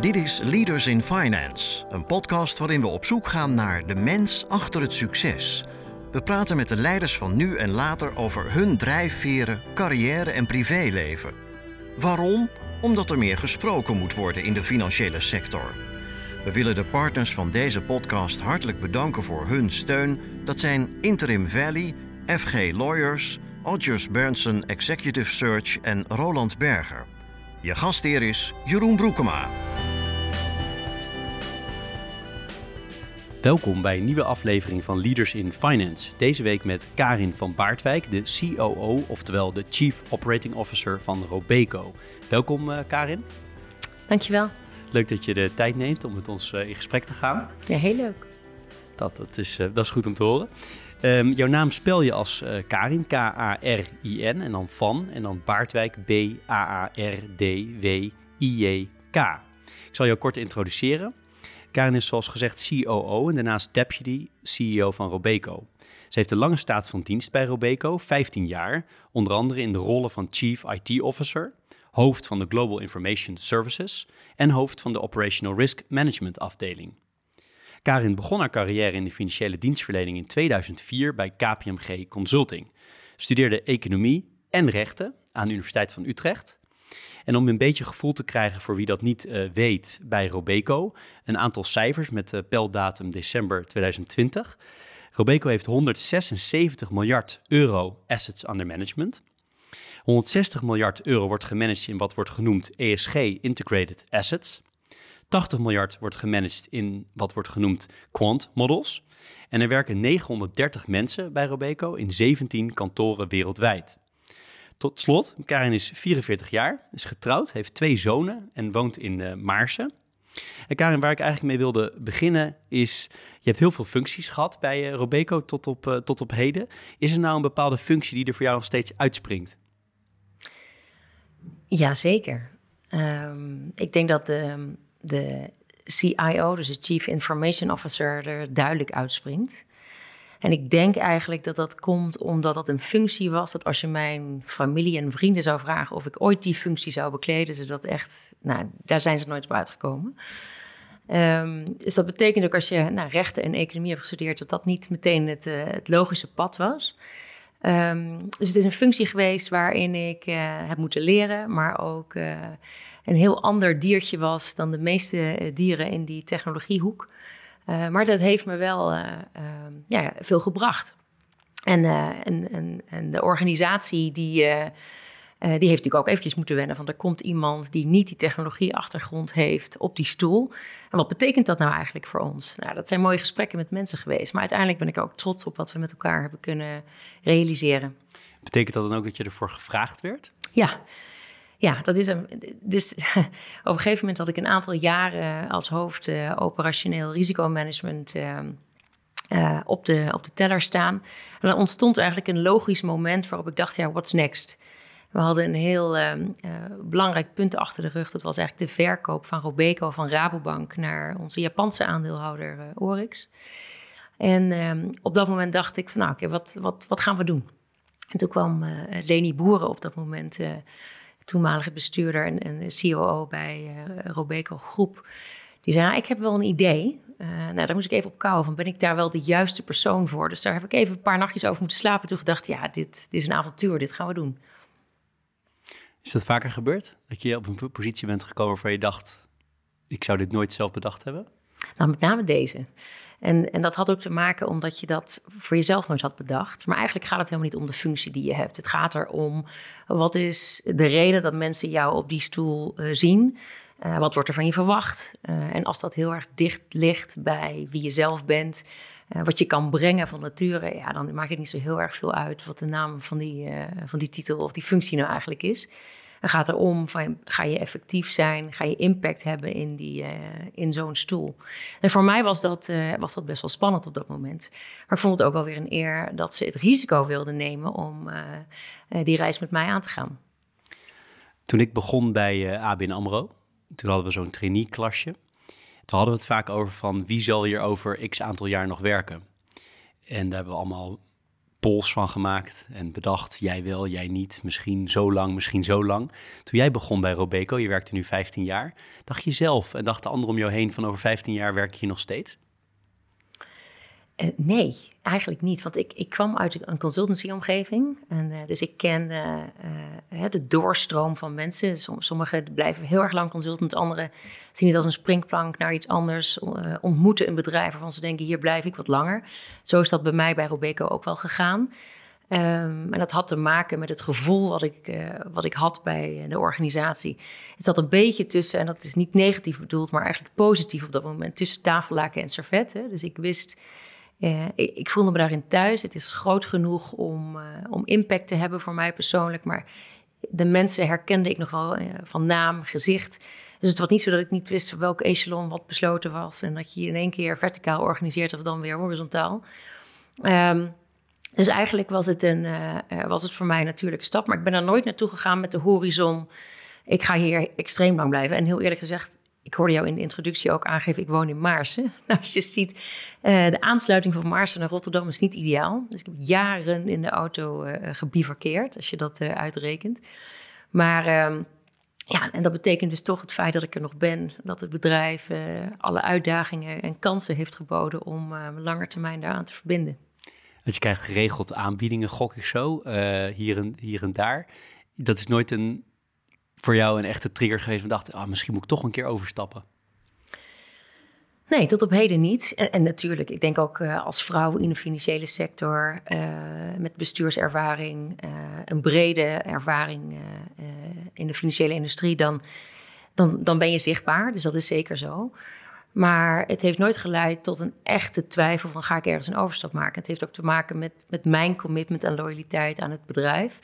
Dit is Leaders in Finance, een podcast waarin we op zoek gaan naar de mens achter het succes. We praten met de leiders van nu en later over hun drijfveren, carrière en privéleven. Waarom? Omdat er meer gesproken moet worden in de financiële sector. We willen de partners van deze podcast hartelijk bedanken voor hun steun. Dat zijn Interim Valley, FG Lawyers, Odgers Berndsen Executive Search en Roland Berger. Je gastheer is Jeroen Broekema. Welkom bij een nieuwe aflevering van Leaders in Finance. Deze week met Karin van Baardwijk, de COO, oftewel de Chief Operating Officer van Robeco. Welkom uh, Karin. Dankjewel. Leuk dat je de tijd neemt om met ons uh, in gesprek te gaan. Ja, heel leuk. Dat, dat, is, uh, dat is goed om te horen. Um, jouw naam spel je als Karin, K-A-R-I-N, en dan Van, en dan Baardwijk, B-A-A-R-D-W-I-J-K. Ik zal jou kort introduceren. Karin is zoals gezegd COO en daarnaast Deputy CEO van Robeco. Ze heeft een lange staat van dienst bij Robeco, 15 jaar, onder andere in de rollen van Chief IT Officer, hoofd van de Global Information Services en hoofd van de Operational Risk Management afdeling. Karin begon haar carrière in de financiële dienstverlening in 2004 bij KPMG Consulting, studeerde economie en rechten aan de Universiteit van Utrecht en om een beetje gevoel te krijgen voor wie dat niet uh, weet bij Robeco, een aantal cijfers met uh, peldatum december 2020. Robeco heeft 176 miljard euro assets under management. 160 miljard euro wordt gemanaged in wat wordt genoemd ESG Integrated Assets. 80 miljard wordt gemanaged in wat wordt genoemd quant models. En er werken 930 mensen bij Robeco in 17 kantoren wereldwijd. Tot slot, Karin is 44 jaar, is getrouwd, heeft twee zonen en woont in uh, Maarsen. En Karin, waar ik eigenlijk mee wilde beginnen is, je hebt heel veel functies gehad bij uh, Robeco tot op, uh, tot op heden. Is er nou een bepaalde functie die er voor jou nog steeds uitspringt? Jazeker. Um, ik denk dat de, de CIO, dus de Chief Information Officer, er duidelijk uitspringt. En ik denk eigenlijk dat dat komt omdat dat een functie was. Dat als je mijn familie en vrienden zou vragen of ik ooit die functie zou bekleden, ze dat echt, nou, daar zijn ze nooit op uitgekomen. Um, dus dat betekent ook als je nou, rechten en economie hebt gestudeerd, dat dat niet meteen het, uh, het logische pad was. Um, dus het is een functie geweest waarin ik uh, heb moeten leren, maar ook uh, een heel ander diertje was dan de meeste dieren in die technologiehoek. Uh, maar dat heeft me wel uh, uh, ja, veel gebracht. En, en, en, en, de organisatie die, die heeft natuurlijk ook eventjes moeten wennen. Van er komt iemand die niet die technologieachtergrond heeft op die stoel. En wat betekent dat nou eigenlijk voor ons? Nou, dat zijn mooie gesprekken met mensen geweest. Maar uiteindelijk ben ik ook trots op wat we met elkaar hebben kunnen realiseren. Betekent dat dan ook dat je ervoor gevraagd werd? Ja, ja, dat is een. Dus op een gegeven moment had ik een aantal jaren als hoofd uh, operationeel risicomanagement uh, uh, op, de, op de teller staan. En dan ontstond eigenlijk een logisch moment waarop ik dacht: ja, what's next? We hadden een heel belangrijk punt achter de rug. Dat was eigenlijk de verkoop van Robeco van Rabobank naar onze Japanse aandeelhouder Orix. En ehm, op dat moment dacht ik: van nou, oké, wat, wat, wat gaan we doen? En toen kwam Leni Boeren op dat moment toenmalige bestuurder en, en COO bij uh, Robeco Groep. Die zei, nou, ik heb wel een idee. Uh, nou, daar moest ik even op kouwen van, ben ik daar wel de juiste persoon voor? Dus daar heb ik even een paar nachtjes over moeten slapen. Toen gedacht, ja, dit, dit is een avontuur, dit gaan we doen. Is dat vaker gebeurd? Dat je op een positie bent gekomen waarvan je dacht, ik zou dit nooit zelf bedacht hebben? Nou, met name deze. En, en dat had ook te maken omdat je dat voor jezelf nooit had bedacht. Maar eigenlijk gaat het helemaal niet om de functie die je hebt. Het gaat erom wat is de reden dat mensen jou op die stoel uh, zien. Uh, wat wordt er van je verwacht? Uh, en als dat heel erg dicht ligt bij wie je zelf bent, wat je kan brengen van nature, ja, dan maakt het niet zo heel erg veel uit wat de naam van die, van die titel of die functie nou eigenlijk is. Het gaat erom van, ga je effectief zijn? Ga je impact hebben in, die, uh, in zo'n stoel? En voor mij was dat, uh, was dat best wel spannend op dat moment. Maar ik vond het ook wel weer een eer dat ze het risico wilden nemen om uh, die reis met mij aan te gaan. Toen ik begon bij ABN AMRO, toen hadden we zo'n trainee-klasje. Toen hadden we het vaak over van wie zal hier over x aantal jaar nog werken. En daar hebben we allemaal pols van gemaakt en bedacht, jij wel, jij niet, misschien zo lang, misschien zo lang. Toen jij begon bij Robeco, je werkte nu 15 jaar, dacht je zelf en dacht de anderen om jou heen van over 15 jaar werk je nog steeds? Uh, nee, eigenlijk niet. Want ik, ik kwam uit een consultancy-omgeving. En, uh, dus ik ken uh, de doorstroom van mensen. sommigen blijven heel erg lang consultant. Anderen zien het als een springplank naar iets anders. ontmoeten een bedrijf waarvan ze denken, hier blijf ik wat langer. Zo is dat bij mij bij Robeco ook wel gegaan. Um, en dat had te maken met het gevoel wat ik, wat ik had bij de organisatie. Het zat een beetje tussen, en dat is niet negatief bedoeld, maar eigenlijk positief op dat moment, tussen tafellaken en servetten. Dus ik wist uh, ik, voelde me daarin thuis. Het is groot genoeg om, uh, om impact te hebben voor mij persoonlijk. Maar de mensen herkende ik nog wel uh, van naam, gezicht. Dus het was niet zo dat ik niet wist welke echelon wat besloten was. En dat je in één keer verticaal organiseert of dan weer horizontaal. Um, dus eigenlijk was het, een, was het voor mij een natuurlijke stap. Maar ik ben er nooit naartoe gegaan met de horizon. Ik ga hier extreem lang blijven. En heel eerlijk gezegd, ik hoorde jou in de introductie ook aangeven, ik woon in Maarsen. Nou, als je ziet, uh, de aansluiting van Maarsen naar Rotterdam is niet ideaal. Dus ik heb jaren in de auto uh, gebivakkeerd, als je dat uh, uitrekent. Maar ehm, ja, en dat betekent dus toch het feit dat ik er nog ben, dat het bedrijf alle uitdagingen en kansen heeft geboden om langer termijn daaraan te verbinden. Want je krijgt geregeld aanbiedingen, gok ik zo, hier, en, hier en daar. Dat is nooit een voor jou een echte trigger geweest? En dacht, ah, misschien moet ik toch een keer overstappen? Nee, tot op heden niet. En, en natuurlijk, ik denk ook uh, als vrouw in de financiële sector, uh, met bestuurservaring, uh, een brede ervaring in de financiële industrie, dan, dan, dan ben je zichtbaar. Dus dat is zeker zo. Maar het heeft nooit geleid tot een echte twijfel van ga ik ergens een overstap maken. Het heeft ook te maken met, met mijn commitment en loyaliteit aan het bedrijf.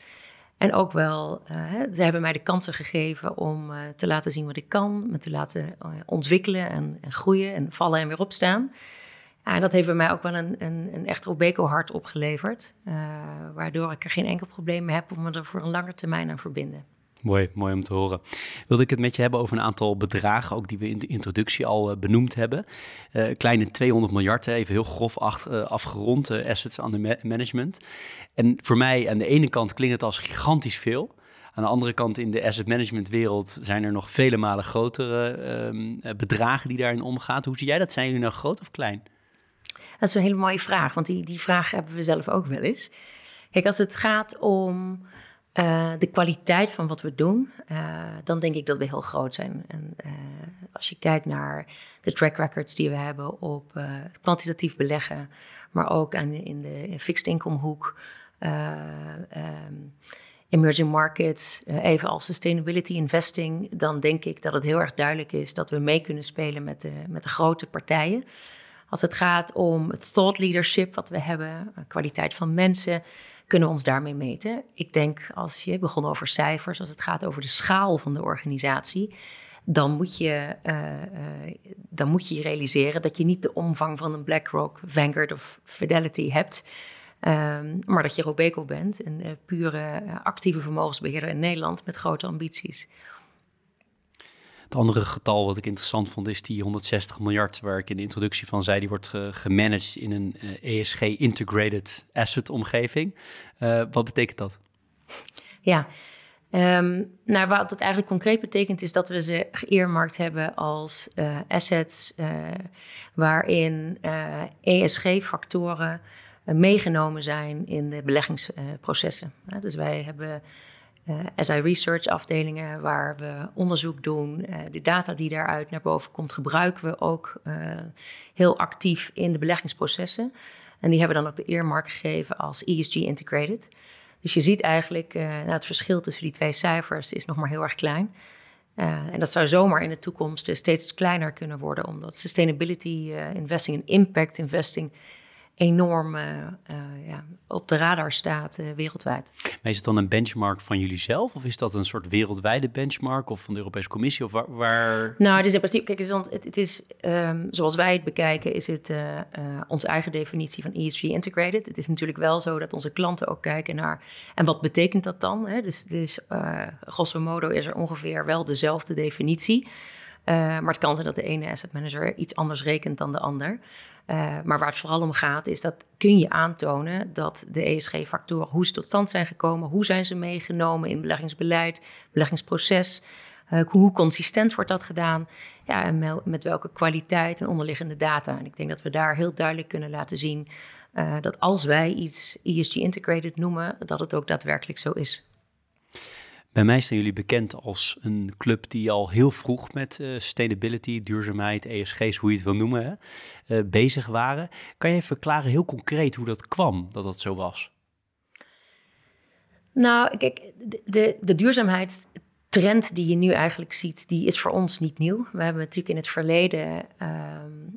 En ook wel, uh, ze hebben mij de kansen gegeven om uh, te laten zien wat ik kan, me te laten uh, ontwikkelen en, en, groeien en vallen en weer opstaan. en dat heeft bij mij ook wel een, een, een echt Robeco-hart opgeleverd, waardoor ik er geen enkel probleem mee heb om me er voor een lange termijn aan verbinden. Mooi, mooi om te horen. Wilde ik het met je hebben over een aantal bedragen, ook die we in de introductie al uh, benoemd hebben. Uh, kleine 200 miljard, even heel grof ach, uh, afgerond, assets under ma management. En voor mij aan de ene kant klinkt het als gigantisch veel. Aan de andere kant in de asset management wereld zijn er nog vele malen grotere um, bedragen die daarin omgaan. Hoe zie jij dat? Zijn jullie nou groot of klein? Dat is een hele mooie vraag, want die, die vraag hebben we zelf ook wel eens. Kijk, als het gaat om uh, de kwaliteit van wat we doen, uh, dan denk ik dat we heel groot zijn. En uh, als je kijkt naar de track records die we hebben op het kwantitatief beleggen, maar ook in de fixed income hoek, um, emerging markets, even als sustainability investing, dan denk ik dat het heel erg duidelijk is dat we mee kunnen spelen met de, met de grote partijen. Als het gaat om het thought leadership wat we hebben, kwaliteit van mensen kunnen we ons daarmee meten. Ik denk, als je begon over cijfers, als het gaat over de schaal van de organisatie, dan moet je, uh, uh, dan moet je realiseren dat je niet de omvang van een BlackRock, Vanguard of Fidelity hebt. Um, maar dat je Robeco bent, een uh, pure actieve vermogensbeheerder in Nederland met grote ambities. Het andere getal wat ik interessant vond is die 160 miljard, waar ik in de introductie van zei, die wordt gemanaged in een ESG eh, e Integrated Asset omgeving. Uh, wat betekent dat? Ja, um, wat het eigenlijk concreet betekent is dat we ze geëermarkt hebben als uh, assets waarin ESG-factoren meegenomen zijn in de beleggingsprocessen. dus wij hebben eh, SI Research afdelingen waar we onderzoek doen. Uh, de data die daaruit naar boven komt, gebruiken we ook uh, heel actief in de beleggingsprocessen. En die hebben we dan ook de earmark gegeven als ESG Integrated. Dus je ziet eigenlijk, nou, het verschil tussen die twee cijfers is nog maar heel erg klein. en dat zou zomaar in de toekomst steeds kleiner kunnen worden, omdat sustainability investing en impact investing enorm uh, ja, op de radar staat uh, wereldwijd. Maar is het dan een benchmark van jullie zelf? Of is dat een soort wereldwijde benchmark of van de Europese Commissie? Of waar, waar... Nou, is in principe, kijk, het, het is um, zoals wij het bekijken, is het uh, onze eigen definitie van ESG integrated. Het is natuurlijk wel zo dat onze klanten ook kijken naar, en wat betekent dat dan? Hè? Dus, dus grosso modo is er ongeveer wel dezelfde definitie. maar het kan zijn dat de ene asset manager iets anders rekent dan de ander. Maar waar het vooral om gaat, is dat kun je aantonen dat de ESG-factoren, hoe ze tot stand zijn gekomen, hoe zijn ze meegenomen in beleggingsbeleid, beleggingsproces, hoe consistent wordt dat gedaan, ja, en met welke kwaliteit en onderliggende data. En ik denk dat we daar heel duidelijk kunnen laten zien uh, dat als wij iets ESG integrated noemen, dat het ook daadwerkelijk zo is. Bij mij zijn jullie bekend als een club die al heel vroeg met uh, sustainability, duurzaamheid, ESG's, hoe je het wil noemen, hè, uh, bezig waren. Kan je verklaren heel concreet hoe dat kwam, dat dat zo was? Nou, kijk, de, de, de duurzaamheid trend die je nu eigenlijk ziet, die is voor ons niet nieuw. We hebben natuurlijk in het verleden, uh,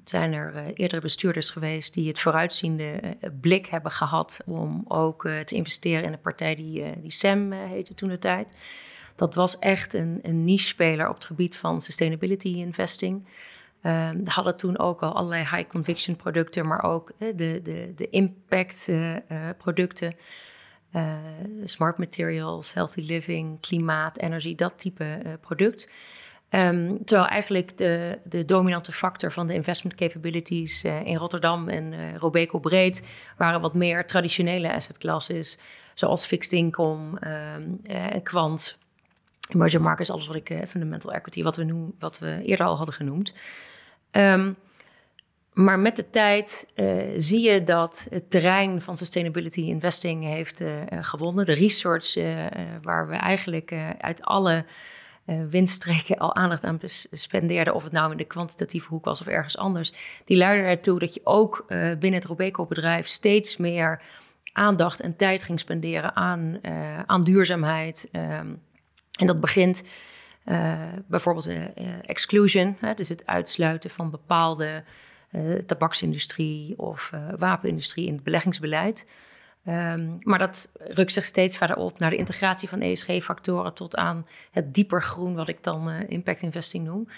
zijn er uh, eerdere bestuurders geweest die het vooruitziende uh, blik hebben gehad om ook uh, te investeren in een partij die, die SEM heette toen de tijd. Dat was echt een, een niche-speler op het gebied van sustainability investing. Um, hadden toen ook al allerlei high conviction producten, maar ook de, de, de impact producten. Uh, smart materials, healthy living, klimaat, energie, dat type uh, product. Um, terwijl eigenlijk de, de dominante factor van de investment capabilities uh, in Rotterdam en Robeco breed waren wat meer traditionele asset classes, zoals fixed income um, en kwant, emerging markets, alles wat ik fundamental equity, wat we, noem, wat we eerder al hadden genoemd. Um, maar met de tijd uh, zie je dat het terrein van sustainability investing heeft uh, gewonnen. De research, waar we eigenlijk uit alle winststreken al aandacht aan spendeerden, of het nou in de kwantitatieve hoek was of ergens anders, die leidde ertoe dat je ook binnen het Robeco-bedrijf steeds meer aandacht en tijd ging spenderen aan, aan duurzaamheid. Um, en dat begint bijvoorbeeld exclusion, hè, dus het uitsluiten van bepaalde tabaksindustrie of uh, wapenindustrie in het beleggingsbeleid. Um, maar dat rukt zich steeds verder op naar de integratie van ESG-factoren tot aan het dieper groen, wat ik dan uh, impact investing noem.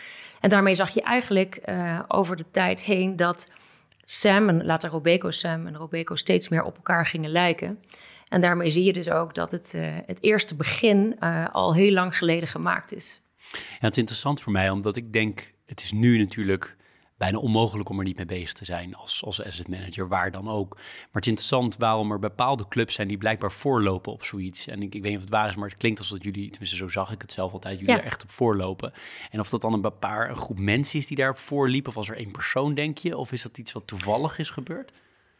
En daarmee zag je eigenlijk over de tijd heen dat SAM en later Robeco SAM en Robeco steeds meer op elkaar gingen lijken. En daarmee zie je dus ook dat het, het eerste begin al heel lang geleden gemaakt is. Ja, het is interessant voor mij, omdat ik denk, het is nu natuurlijk bijna onmogelijk om er niet mee bezig te zijn als, als asset manager, waar dan ook. Maar het is interessant waarom er bepaalde clubs zijn die blijkbaar voorlopen op zoiets. En ik, ik weet niet of het waar is, maar het klinkt alsof jullie, tenminste zo zag ik het zelf altijd, jullie er echt op voorlopen. En of dat dan een paar een groep mensen is die daar voorliep, of was er één persoon, denk je? Of is dat iets wat toevallig is gebeurd?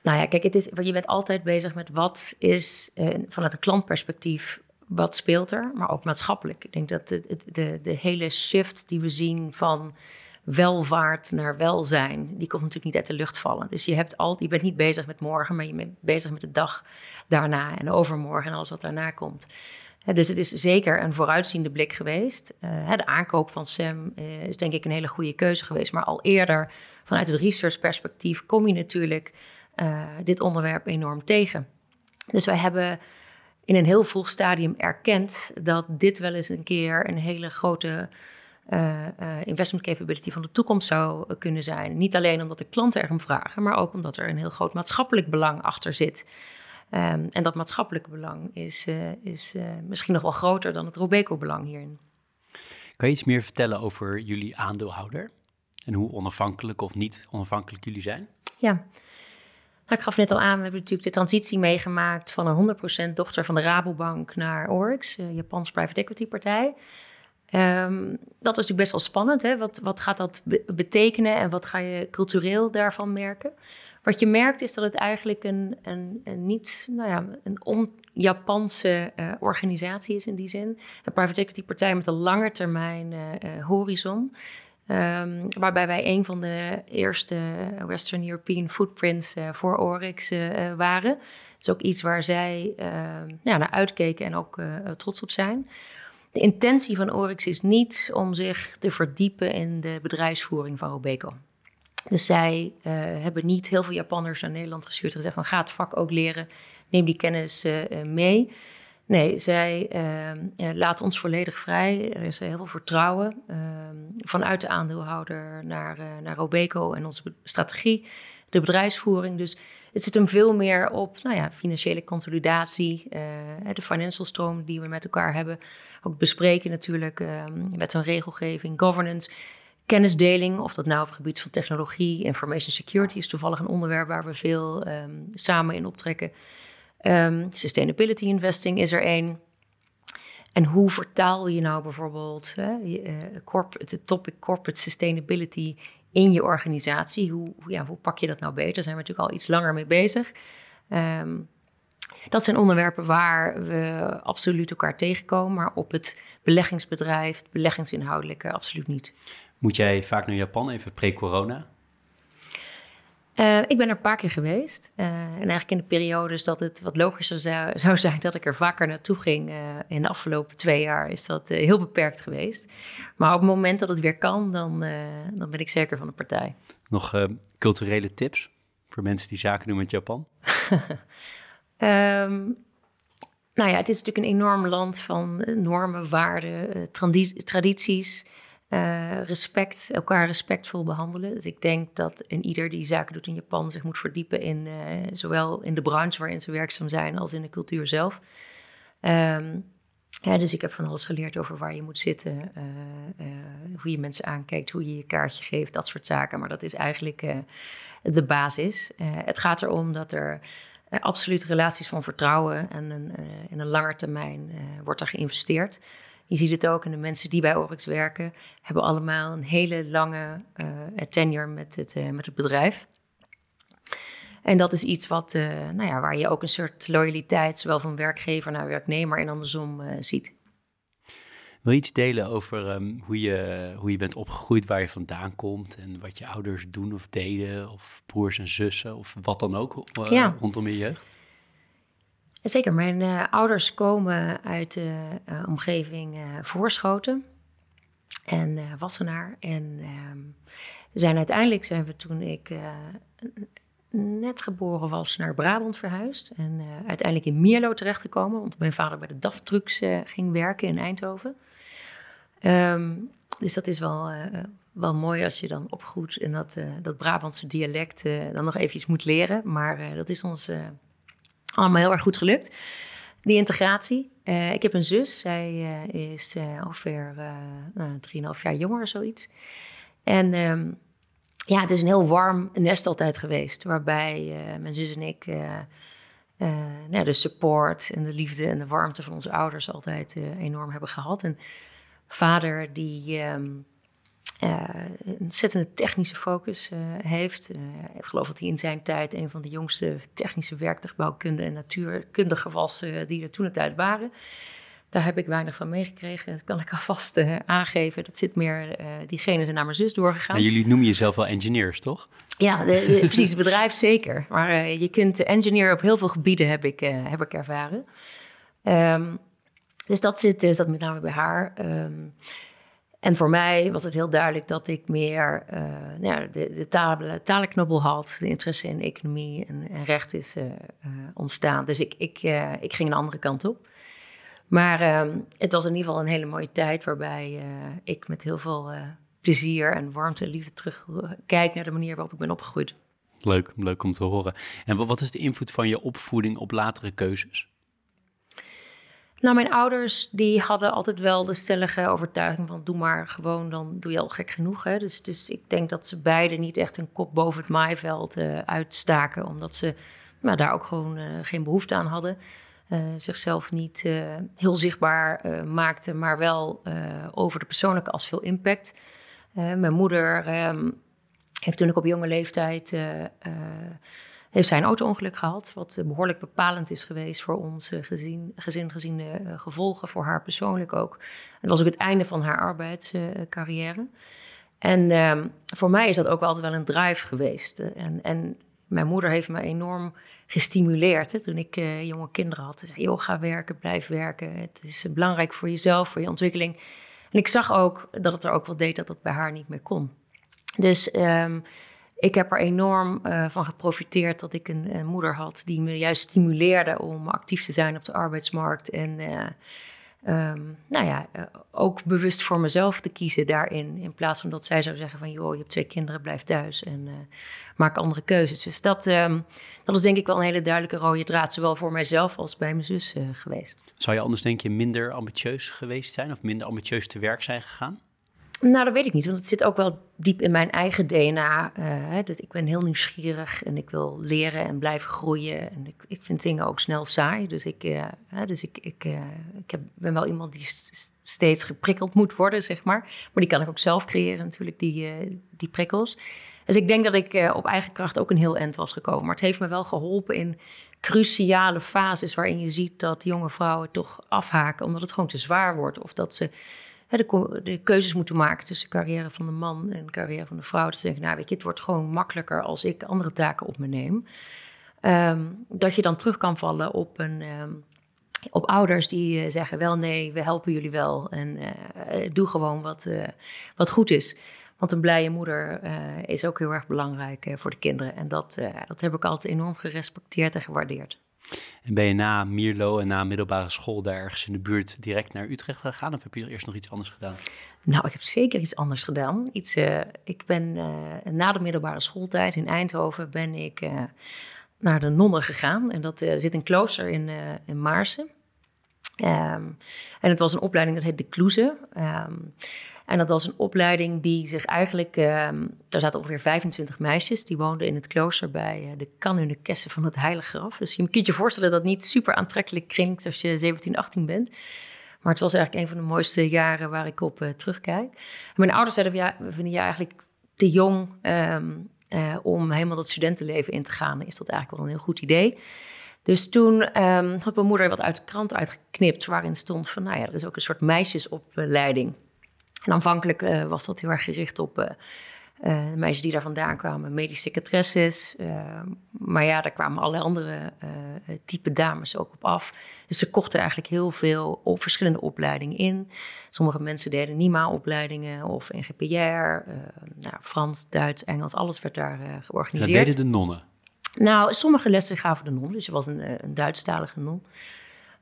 Nou ja, kijk, het is, je bent altijd bezig met wat is eh, vanuit een klantperspectief wat speelt er, maar ook maatschappelijk. Ik denk dat de, de, de hele shift die we zien van welvaart naar welzijn, die komt natuurlijk niet uit de lucht vallen. Dus je, hebt al, je bent niet bezig met morgen, maar je bent bezig met de dag daarna en overmorgen en alles wat daarna komt. dus het is zeker een vooruitziende blik geweest. Uh, de aankoop van SEM uh, is denk ik een hele goede keuze geweest. Maar al eerder vanuit het research-perspectief kom je natuurlijk uh, dit onderwerp enorm tegen. Dus wij hebben in een heel vroeg stadium erkend dat dit wel eens een keer een hele grote uh, investment capability van de toekomst zou kunnen zijn. Niet alleen omdat de klanten erom vragen, maar ook omdat er een heel groot maatschappelijk belang achter zit. Um, en dat maatschappelijke belang is, uh, is misschien nog wel groter dan het Robeco-belang hierin. Kan je iets meer vertellen over jullie aandeelhouder? En hoe onafhankelijk of niet onafhankelijk jullie zijn? Ja, nou, ik gaf net al aan, we hebben natuurlijk de transitie meegemaakt van een 100% dochter van de Rabobank naar Oryx, Japans private equity partij. Um, dat is natuurlijk best wel spannend. Hè? Wat, wat gaat dat betekenen en wat ga je cultureel daarvan merken? Wat je merkt is dat het eigenlijk een, een, een niet, nou ja, een on-Japanse uh, organisatie is in die zin. Een private equity partij met een lange termijn uh, uh, horizon. Um, waarbij wij een van de eerste Western European footprints voor Oryx waren. Dat is ook iets waar zij ja, naar uitkeken en ook trots op zijn. De intentie van Oryx is niet om zich te verdiepen in de bedrijfsvoering van Robeco. Dus zij uh, hebben niet heel veel Japanners naar Nederland gestuurd en gezegd van ga het vak ook leren, neem die kennis uh, mee. Nee, zij uh, laten ons volledig vrij. Er is heel veel vertrouwen vanuit de aandeelhouder naar, naar Robeco en onze strategie, de bedrijfsvoering. Dus het zit hem veel meer op nou ja, financiële consolidatie, uh, de financial stroom die we met elkaar hebben. Ook bespreken natuurlijk uh, wet en regelgeving, governance. kennisdeling, of dat nou op het gebied van technologie, information security is toevallig een onderwerp waar we veel ehm, samen in optrekken. Um, sustainability investing is er één. En hoe vertaal je nou bijvoorbeeld hè, het topic corporate sustainability in je organisatie? Hoe, ja, hoe pak je dat nou beter? Daar zijn we natuurlijk al iets langer mee bezig. Um, dat zijn onderwerpen waar we absoluut elkaar tegenkomen, maar op het beleggingsbedrijf, het beleggingsinhoudelijke, absoluut niet. Moet jij vaak naar Japan, even pre-corona? Uh, ik ben er een paar keer geweest. Uh, en eigenlijk in de periodes dat het wat logischer zou, zou zijn dat ik er vaker naartoe ging. Uh, in de afgelopen twee jaar is dat heel beperkt geweest. Maar op het moment dat het weer kan, dan, dan ben ik zeker van de partij. Nog culturele tips voor mensen die zaken doen met Japan? um, nou ja, het is natuurlijk een enorm land van normen, waarden, tradities. Uh, respect, elkaar respectvol behandelen. Dus ik denk dat een ieder die zaken doet in Japan zich moet verdiepen in uh, zowel in de branche waarin ze werkzaam zijn als in de cultuur zelf. Um, ja, dus ik heb van alles geleerd over waar je moet zitten, uh, hoe je mensen aankijkt, hoe je je kaartje geeft, dat soort zaken. Maar dat is eigenlijk de basis. het gaat erom dat er absoluut relaties van vertrouwen en een, in een langer termijn wordt er geïnvesteerd. Je ziet het ook en de mensen die bij Oryx werken, hebben allemaal een hele lange uh, tenure met het, uh, met het bedrijf. En dat is iets wat, uh, nou ja, waar je ook een soort loyaliteit, zowel van werkgever naar werknemer en andersom ziet. Wil je iets delen over um, hoe, je, hoe je bent opgegroeid, waar je vandaan komt en wat je ouders doen of deden, of broers en zussen, of wat dan ook ja. rondom je jeugd? Zeker, mijn uh, ouders komen uit de uh, omgeving uh, Voorschoten en Wassenaar. En ehm, zijn uiteindelijk zijn we toen ik net geboren was naar Brabant verhuisd. En uiteindelijk in Mierlo terechtgekomen, want mijn vader bij de DAF Trucks ging werken in Eindhoven. Um, dus dat is wel, wel mooi als je dan opgroeit en dat, dat Brabantse dialect dan nog eventjes moet leren. Maar dat is ons allemaal heel erg goed gelukt. Die integratie. Uh, ik heb een zus, zij uh, is uh, ongeveer uh, 3,5 jaar jonger, zoiets. En um, ja, het is een heel warm nest altijd geweest, waarbij mijn zus en ik nou, de support en de liefde en de warmte van onze ouders altijd enorm hebben gehad. En vader die um, uh, een ontzettende technische focus uh, heeft. Uh, ik geloof dat hij in zijn tijd een van de jongste technische werktuigbouwkunde en natuurkundigen was die er toen de tijd waren. Daar heb ik weinig van meegekregen. Dat kan ik alvast aangeven. Dat zit meer, diegene zijn naar mijn zus doorgegaan. En jullie noemen jezelf wel engineers, toch? Ja, de, precies. Het bedrijf zeker. Maar je kunt engineer op heel veel gebieden, heb ik, heb ik ervaren. Um, dus dat zit, zat met name bij haar. Um, en voor mij was het heel duidelijk dat ik meer uh, nou, de, de talen, talenknobbel had. De interesse in economie en, en recht is uh, uh, ontstaan. Dus ik, ik, ik ging een andere kant op. Maar ehm, het was in ieder geval een hele mooie tijd waarbij ik met heel veel plezier en warmte en liefde terugkijk naar de manier waarop ik ben opgegroeid. Leuk, leuk om te horen. En wat is de invloed van je opvoeding op latere keuzes? Nou, mijn ouders die hadden altijd wel de stellige overtuiging van doe maar gewoon, dan doe je al gek genoeg. Hè? Dus, dus ik denk dat ze beiden niet echt een kop boven het maaiveld uh, uitstaken, omdat ze nou, daar ook gewoon uh, geen behoefte aan hadden. Uh, zichzelf niet heel zichtbaar maakten, maar wel over de persoonlijke als veel impact. mijn moeder um, heeft toen ik op jonge leeftijd heeft zij een auto-ongeluk gehad, wat eh, behoorlijk bepalend is geweest voor ons gezin, gezin gezien de eh, gevolgen voor haar persoonlijk ook. Het was ook het einde van haar arbeidscarrière. En ehm, voor mij is dat ook altijd wel een drive geweest. En, en mijn moeder heeft me enorm gestimuleerd toen ik jonge kinderen had. Ze zei, joh, ga werken, blijf werken. Het is belangrijk voor jezelf, voor je ontwikkeling. En ik zag ook dat het er ook wel deed dat dat bij haar niet meer kon. Dus um, ik heb er enorm uh, van geprofiteerd dat ik een, moeder had die me juist stimuleerde om actief te zijn op de arbeidsmarkt. En uh, um, nou ja, uh, ook bewust voor mezelf te kiezen daarin. In plaats van dat zij zou zeggen van joh, je hebt twee kinderen, blijf thuis en maak andere keuzes. Dus dat, um, dat is denk ik wel een hele duidelijke rode draad, zowel voor mijzelf als bij mijn zus geweest. Zou je anders denk je minder ambitieus geweest zijn of minder ambitieus te werk zijn gegaan? Nou, dat weet ik niet, want het zit ook wel diep in mijn eigen DNA. Uh, dus ik ben heel nieuwsgierig en ik wil leren en blijven groeien. En ik, ik vind dingen ook snel saai. Dus ik, uh, dus ik, ik, uh, ik heb, ben wel iemand die steeds geprikkeld moet worden, zeg maar. Maar die kan ik ook zelf creëren natuurlijk, die, die prikkels. Dus ik denk dat ik op eigen kracht ook een heel eind was gekomen. Maar het heeft me wel geholpen in cruciale fases waarin je ziet dat jonge vrouwen toch afhaken omdat het gewoon te zwaar wordt. Of dat ze de, de, keuzes moeten maken tussen de carrière van de man en de carrière van de vrouw. Dat ze denken, nou weet je, het wordt gewoon makkelijker als ik andere taken op me neem. Ehm, dat je dan terug kan vallen op, een, ehm, op ouders die uh, zeggen, wel nee, we helpen jullie wel. En uh, doe gewoon wat, uh, wat goed is. Want een blije moeder is ook heel erg belangrijk voor de kinderen. En dat, dat heb ik altijd enorm gerespecteerd en gewaardeerd. En ben je na Mierlo en na middelbare school daar ergens in de buurt direct naar Utrecht gegaan? Of heb je eerst nog iets anders gedaan? Nou, ik heb zeker iets anders gedaan. Iets, uh, ik ben uh, na de middelbare schooltijd in Eindhoven ben ik uh, naar de nonnen gegaan. En dat zit een klooster in, in Maarsen. Um, en het was een opleiding dat heet de Kloeze. Um, en dat was een opleiding die zich eigenlijk... Um, daar zaten ongeveer 25 meisjes. Die woonden in het klooster bij uh, de Kanunnekessen van het Heilige Graf. Dus je kunt je voorstellen dat het niet super aantrekkelijk klinkt als je 17, 18 bent. Maar het was eigenlijk een van de mooiste jaren waar ik op uh, terugkijk. Mijn ouders zeiden, ja, we vinden je eigenlijk te jong... Um, uh, om helemaal dat studentenleven in te gaan. Is dat eigenlijk wel een heel goed idee. Dus toen um, had mijn moeder wat uit de krant uitgeknipt... waarin stond van, nou ja, er is ook een soort meisjesopleiding... En aanvankelijk uh, was dat heel erg gericht op uh, uh, meisjes die daar vandaan kwamen, medische secretresses. maar ja, daar kwamen allerlei andere type dames ook op af. Dus ze kochten eigenlijk heel veel op verschillende opleidingen in. Sommige mensen deden NIMA-opleidingen of NGPR, nou, Frans, Duits, Engels, alles werd daar georganiseerd. Dat deden de nonnen? Nou, sommige lessen gaven de non, dus je was een, een Duitsstalige non.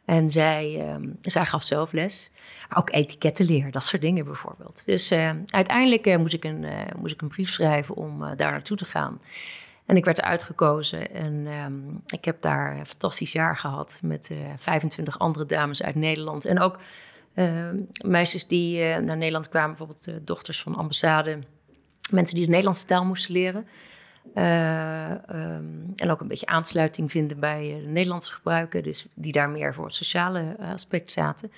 En zij, um, zij gaf zelf les. Ook etikettenleer, dat soort dingen bijvoorbeeld. Dus uh, uiteindelijk uh, moest, ik een, uh, moest ik een brief schrijven om daar naartoe te gaan. En ik werd uitgekozen en um, ik heb daar een fantastisch jaar gehad met 25 andere dames uit Nederland. En ook ehm, meisjes die naar Nederland kwamen, bijvoorbeeld dochters van ambassade. Mensen die de Nederlandse taal moesten leren. Uh, um, en ook een beetje aansluiting vinden bij de Nederlandse gebruiken, dus die daar meer voor het sociale aspect zaten.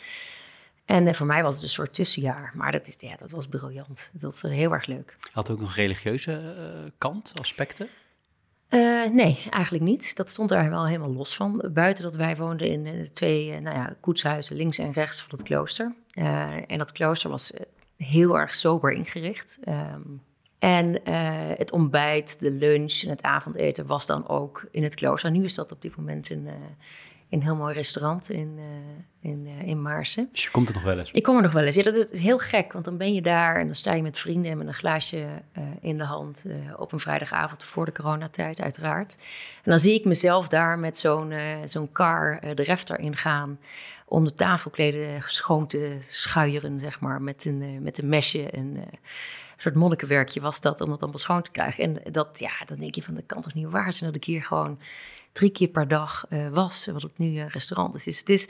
En voor mij was het een soort tussenjaar, maar dat, is, ja, dat was briljant. Dat was heel erg leuk. Had ook nog religieuze kant, aspecten? nee, eigenlijk niet. Dat stond daar wel helemaal los van. Buiten dat wij woonden in twee nou ja, koetshuizen links en rechts van het klooster. en dat klooster was heel erg sober ingericht. Um, en uh, het ontbijt, de lunch en het avondeten was dan ook in het klooster. Nu is dat op dit moment in, in een heel mooi restaurant in, uh, in, in Maarsen. Dus je komt er nog wel eens? Ik kom er nog wel eens. Ja, dat is heel gek, want dan ben je daar en dan sta je met vrienden en met een glaasje in de hand op een vrijdagavond voor de coronatijd uiteraard. En dan zie ik mezelf daar met zo'n zo'n car de refter ingaan om de tafelkleden schoon te schuieren, zeg maar, met een, met een mesje en soort monnikenwerkje was dat, om dat allemaal schoon te krijgen. En dat, ja, dan denk je van, dat kan toch niet waar zijn dat ik hier gewoon drie keer per dag uh, was, wat het nu een restaurant is. Dus het is...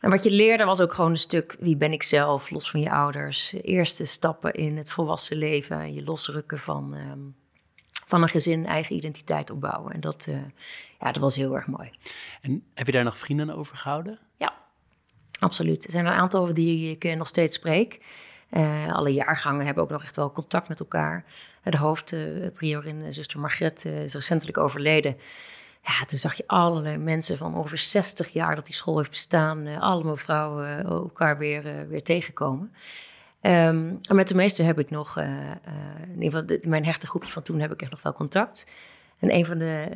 En wat je leerde was ook gewoon een stuk, wie ben ik zelf, los van je ouders. Eerste stappen in het volwassen leven, je losrukken van, um, van een gezin, eigen identiteit opbouwen. En dat, uh, ja, dat was heel erg mooi. En heb je daar nog vrienden over gehouden? Ja, absoluut. Er zijn een aantal die ik eh, nog steeds spreek. Uh, alle jaargangen hebben ook nog echt wel contact met elkaar. De hoofdpriorin, uh, zuster Margret, is recentelijk overleden. Ja, toen zag je allerlei mensen van ongeveer 60 jaar dat die school heeft bestaan. allemaal vrouwen elkaar weer, weer tegenkomen. Um, en met de meeste heb ik nog, in ieder geval mijn hechte groepje van toen heb ik echt nog wel contact. En een van de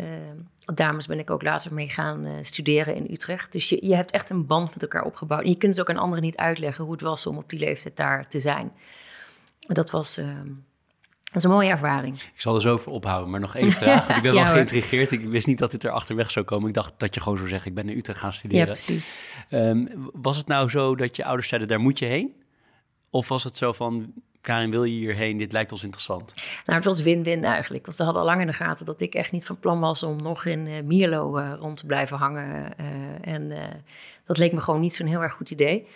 dames ben ik ook later mee gaan studeren in Utrecht. Dus je, je hebt echt een band met elkaar opgebouwd. En je kunt het ook aan anderen niet uitleggen hoe het was om op die leeftijd daar te zijn. Dat was, uh, dat is een mooie ervaring. Ik zal er zo voor ophouden, maar nog één vraag. ik ben ja, wel geïntrigeerd. Ik wist niet dat dit er achterweg zou komen. Ik dacht dat je gewoon zou zeggen, ik ben in Utrecht gaan studeren. Ja, precies. Um, was het nou zo dat je ouders zeiden, daar moet je heen? Of was het zo van, Karin, wil je hierheen? Dit lijkt ons interessant. Nou, het was win-win eigenlijk. Want ze hadden al lang in de gaten dat ik echt niet van plan was om nog in uh, Mierlo uh, rond te blijven hangen. Uh, en dat leek me gewoon niet zo'n heel erg goed idee.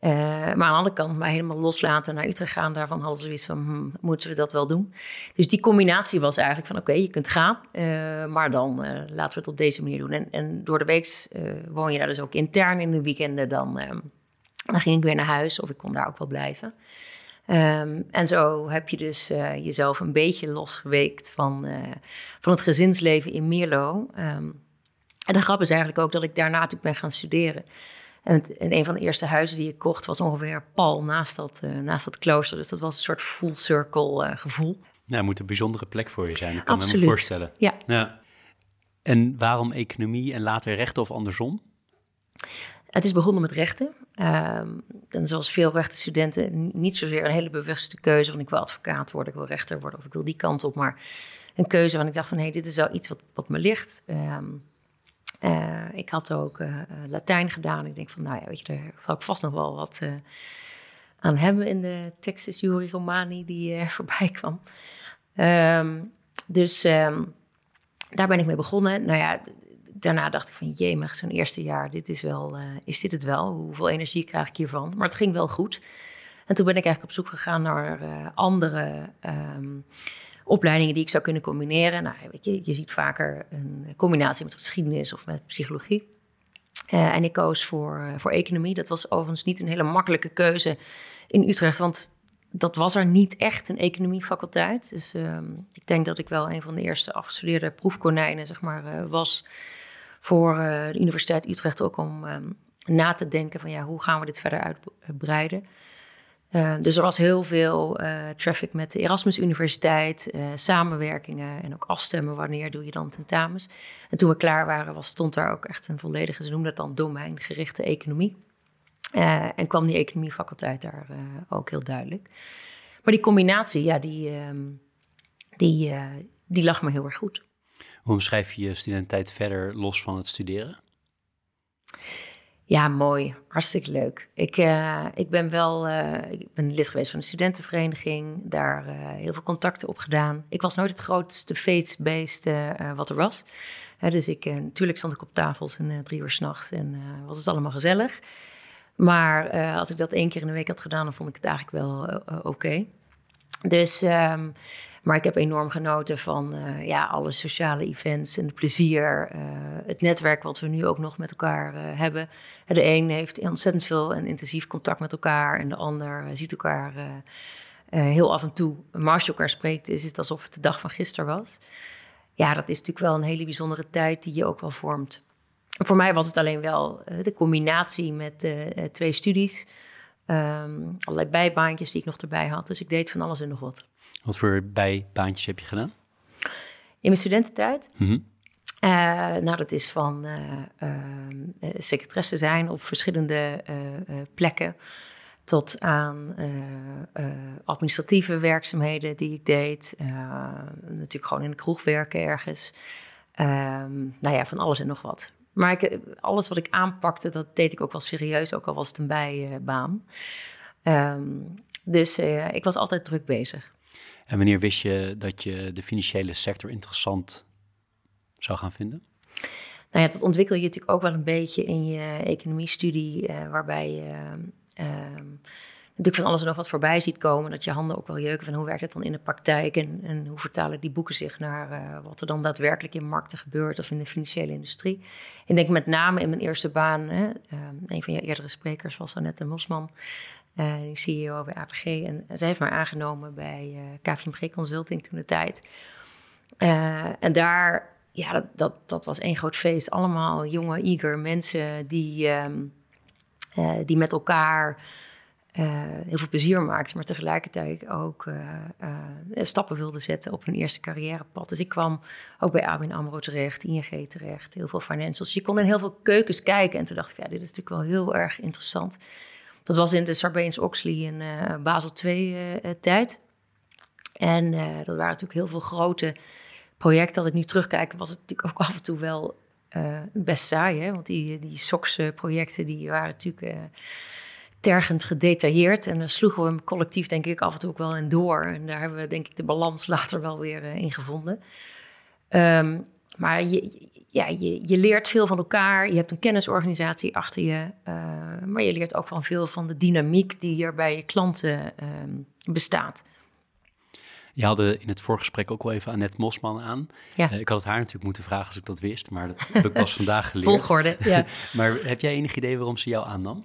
Uh, maar aan de andere kant, mij helemaal loslaten naar Utrecht gaan, daarvan hadden ze zoiets van, hm, moeten we dat wel doen? Dus die combinatie was eigenlijk van, oké, je kunt gaan, uh, maar dan uh, laten we het op deze manier doen. En, en door de week woon je daar dus ook intern in de weekenden, dan, ehm, dan ging ik weer naar huis of ik kon daar ook wel blijven. Um, en zo heb je dus jezelf een beetje losgeweekt van, van het gezinsleven in Mierlo. Um, en de grap is eigenlijk ook dat ik daarna natuurlijk ben gaan studeren. En, een van de eerste huizen die ik kocht was ongeveer pal naast dat, uh, naast dat klooster. Dus dat was een soort full circle uh, gevoel. Nou, moet een bijzondere plek voor je zijn. Ik kan Absoluut. me voorstellen. Ja. ja. En waarom economie en later rechten of andersom? Het is begonnen met rechten. Uh, en zoals veel rechtenstudenten, niet zozeer een hele bewuste keuze van ik wil advocaat worden, ik wil rechter worden of ik wil die kant op. Maar een keuze van ik dacht van hé, hey, dit is wel iets wat, wat me ligt. Um, uh, ik had ook uh, Latijn gedaan. Ik denk van, nou ja, weet je, daar zal ik vast nog wel wat aan hebben in de Textus Juri Romani die voorbij kwam. Um, dus um, daar ben ik mee begonnen. Nou ja, daarna dacht ik van, jee, maar zo'n eerste jaar, dit is, wel, is dit het wel? Hoeveel energie krijg ik hiervan? Maar het ging wel goed. En toen ben ik eigenlijk op zoek gegaan naar andere um, opleidingen die ik zou kunnen combineren. Nou, weet je, je ziet vaker een combinatie met geschiedenis of met psychologie. Uh, en ik koos voor, uh, voor economie. Dat was overigens niet een hele makkelijke keuze in Utrecht, want dat was er niet echt een economiefaculteit. Dus uh, ik denk dat ik wel een van de eerste afgestudeerde proefkonijnen zeg maar, uh, was voor de Universiteit Utrecht ook om ehm, na te denken van ja, hoe gaan we dit verder uitbreiden. Uh, dus er was heel veel uh, traffic met de Erasmus Universiteit, uh, samenwerkingen en ook afstemmen wanneer doe je dan tentamens. En toen we klaar waren, was, stond daar ook echt een volledige, ze noemden dat dan domeingerichte economie. en kwam die economiefaculteit daar ook heel duidelijk. Maar die combinatie, ja, die, ehm, die, die lag me heel erg goed. Hoe omschrijf je je studententijd verder los van het studeren? Ja, mooi. Hartstikke leuk. Ik, uh, ik ben wel uh, ik ben lid geweest van een studentenvereniging. Daar uh, heel veel contacten op gedaan. Ik was nooit het grootste feestbeest wat er was. dus ik, natuurlijk stond ik op tafels en drie uur s'nachts en was het allemaal gezellig. Maar als ik dat één keer in de week had gedaan, dan vond ik het eigenlijk wel oké. Dus um, maar ik heb enorm genoten van uh, ja, alle sociale events en het plezier. Uh, het netwerk wat we nu ook nog met elkaar uh, hebben. De een heeft ontzettend veel en intensief contact met elkaar. En de ander ziet elkaar heel af en toe. Maar als je elkaar spreekt, is het alsof het de dag van gisteren was. Ja, dat is natuurlijk wel een hele bijzondere tijd die je ook wel vormt. Voor mij was het alleen wel de combinatie met twee studies. Um, allerlei bijbaantjes die ik nog erbij had. Dus ik deed van alles en nog wat. Wat voor bijbaantjes heb je gedaan? In mijn studententijd? Mm -hmm. uh, nou, dat is van uh, uh, secretaresse zijn op verschillende plekken tot aan administratieve werkzaamheden die ik deed. natuurlijk gewoon in de kroeg werken ergens. Um, nou ja, van alles en nog wat. Maar ik, alles wat ik aanpakte, dat deed ik ook wel serieus, ook al was het een bijbaan. Um, dus ik was altijd druk bezig. En wanneer wist je dat je de financiële sector interessant zou gaan vinden? Nou ja, dat ontwikkel je natuurlijk ook wel een beetje in je economiestudie, uh, waarbij je uh, natuurlijk van alles nog wat voorbij ziet komen. Dat je handen ook wel jeuken van hoe werkt het dan in de praktijk en, en hoe vertalen die boeken zich naar uh, wat er dan daadwerkelijk in markten gebeurt of in de financiële industrie. Ik denk met name in mijn eerste baan, hè, een van je eerdere sprekers was Annette Mosman. Uh, CEO bij APG. En zij heeft mij aangenomen bij uh, KVMG Consulting toen de tijd. Uh, en daar, ja, dat, dat, dat, was één groot feest. Allemaal jonge, eager mensen die, um, die met elkaar heel veel plezier maakten, maar tegelijkertijd ook stappen wilden zetten op hun eerste carrièrepad. Dus ik kwam ook bij ABN AMRO terecht, ING terecht, heel veel financials. Je kon in heel veel keukens kijken en toen dacht ik, ja, dit is natuurlijk wel heel erg interessant. Dat was in de Sarbanes-Oxley in uh, Basel II-tijd. Eh, en uh, dat waren natuurlijk heel veel grote projecten. Als ik nu terugkijk, was het natuurlijk ook af en toe wel best saai. Hè? Want die, die SOX-projecten die waren natuurlijk tergend gedetailleerd. En daar sloegen we hem collectief denk ik af en toe ook wel in door. En daar hebben we denk ik de balans later wel weer in gevonden. Um, maar je, ja, je, je leert veel van elkaar. Je hebt een kennisorganisatie achter je. Uh, maar je leert ook van veel van de dynamiek die hier bij je klanten ehm, bestaat. Je hadden in het voorgesprek ook wel even Annette Mosman aan. Ja. Uh, ik had het haar natuurlijk moeten vragen als ik dat wist, maar dat heb ik pas vandaag geleerd. Volgorde, ja. maar heb jij enig idee waarom ze jou aannam?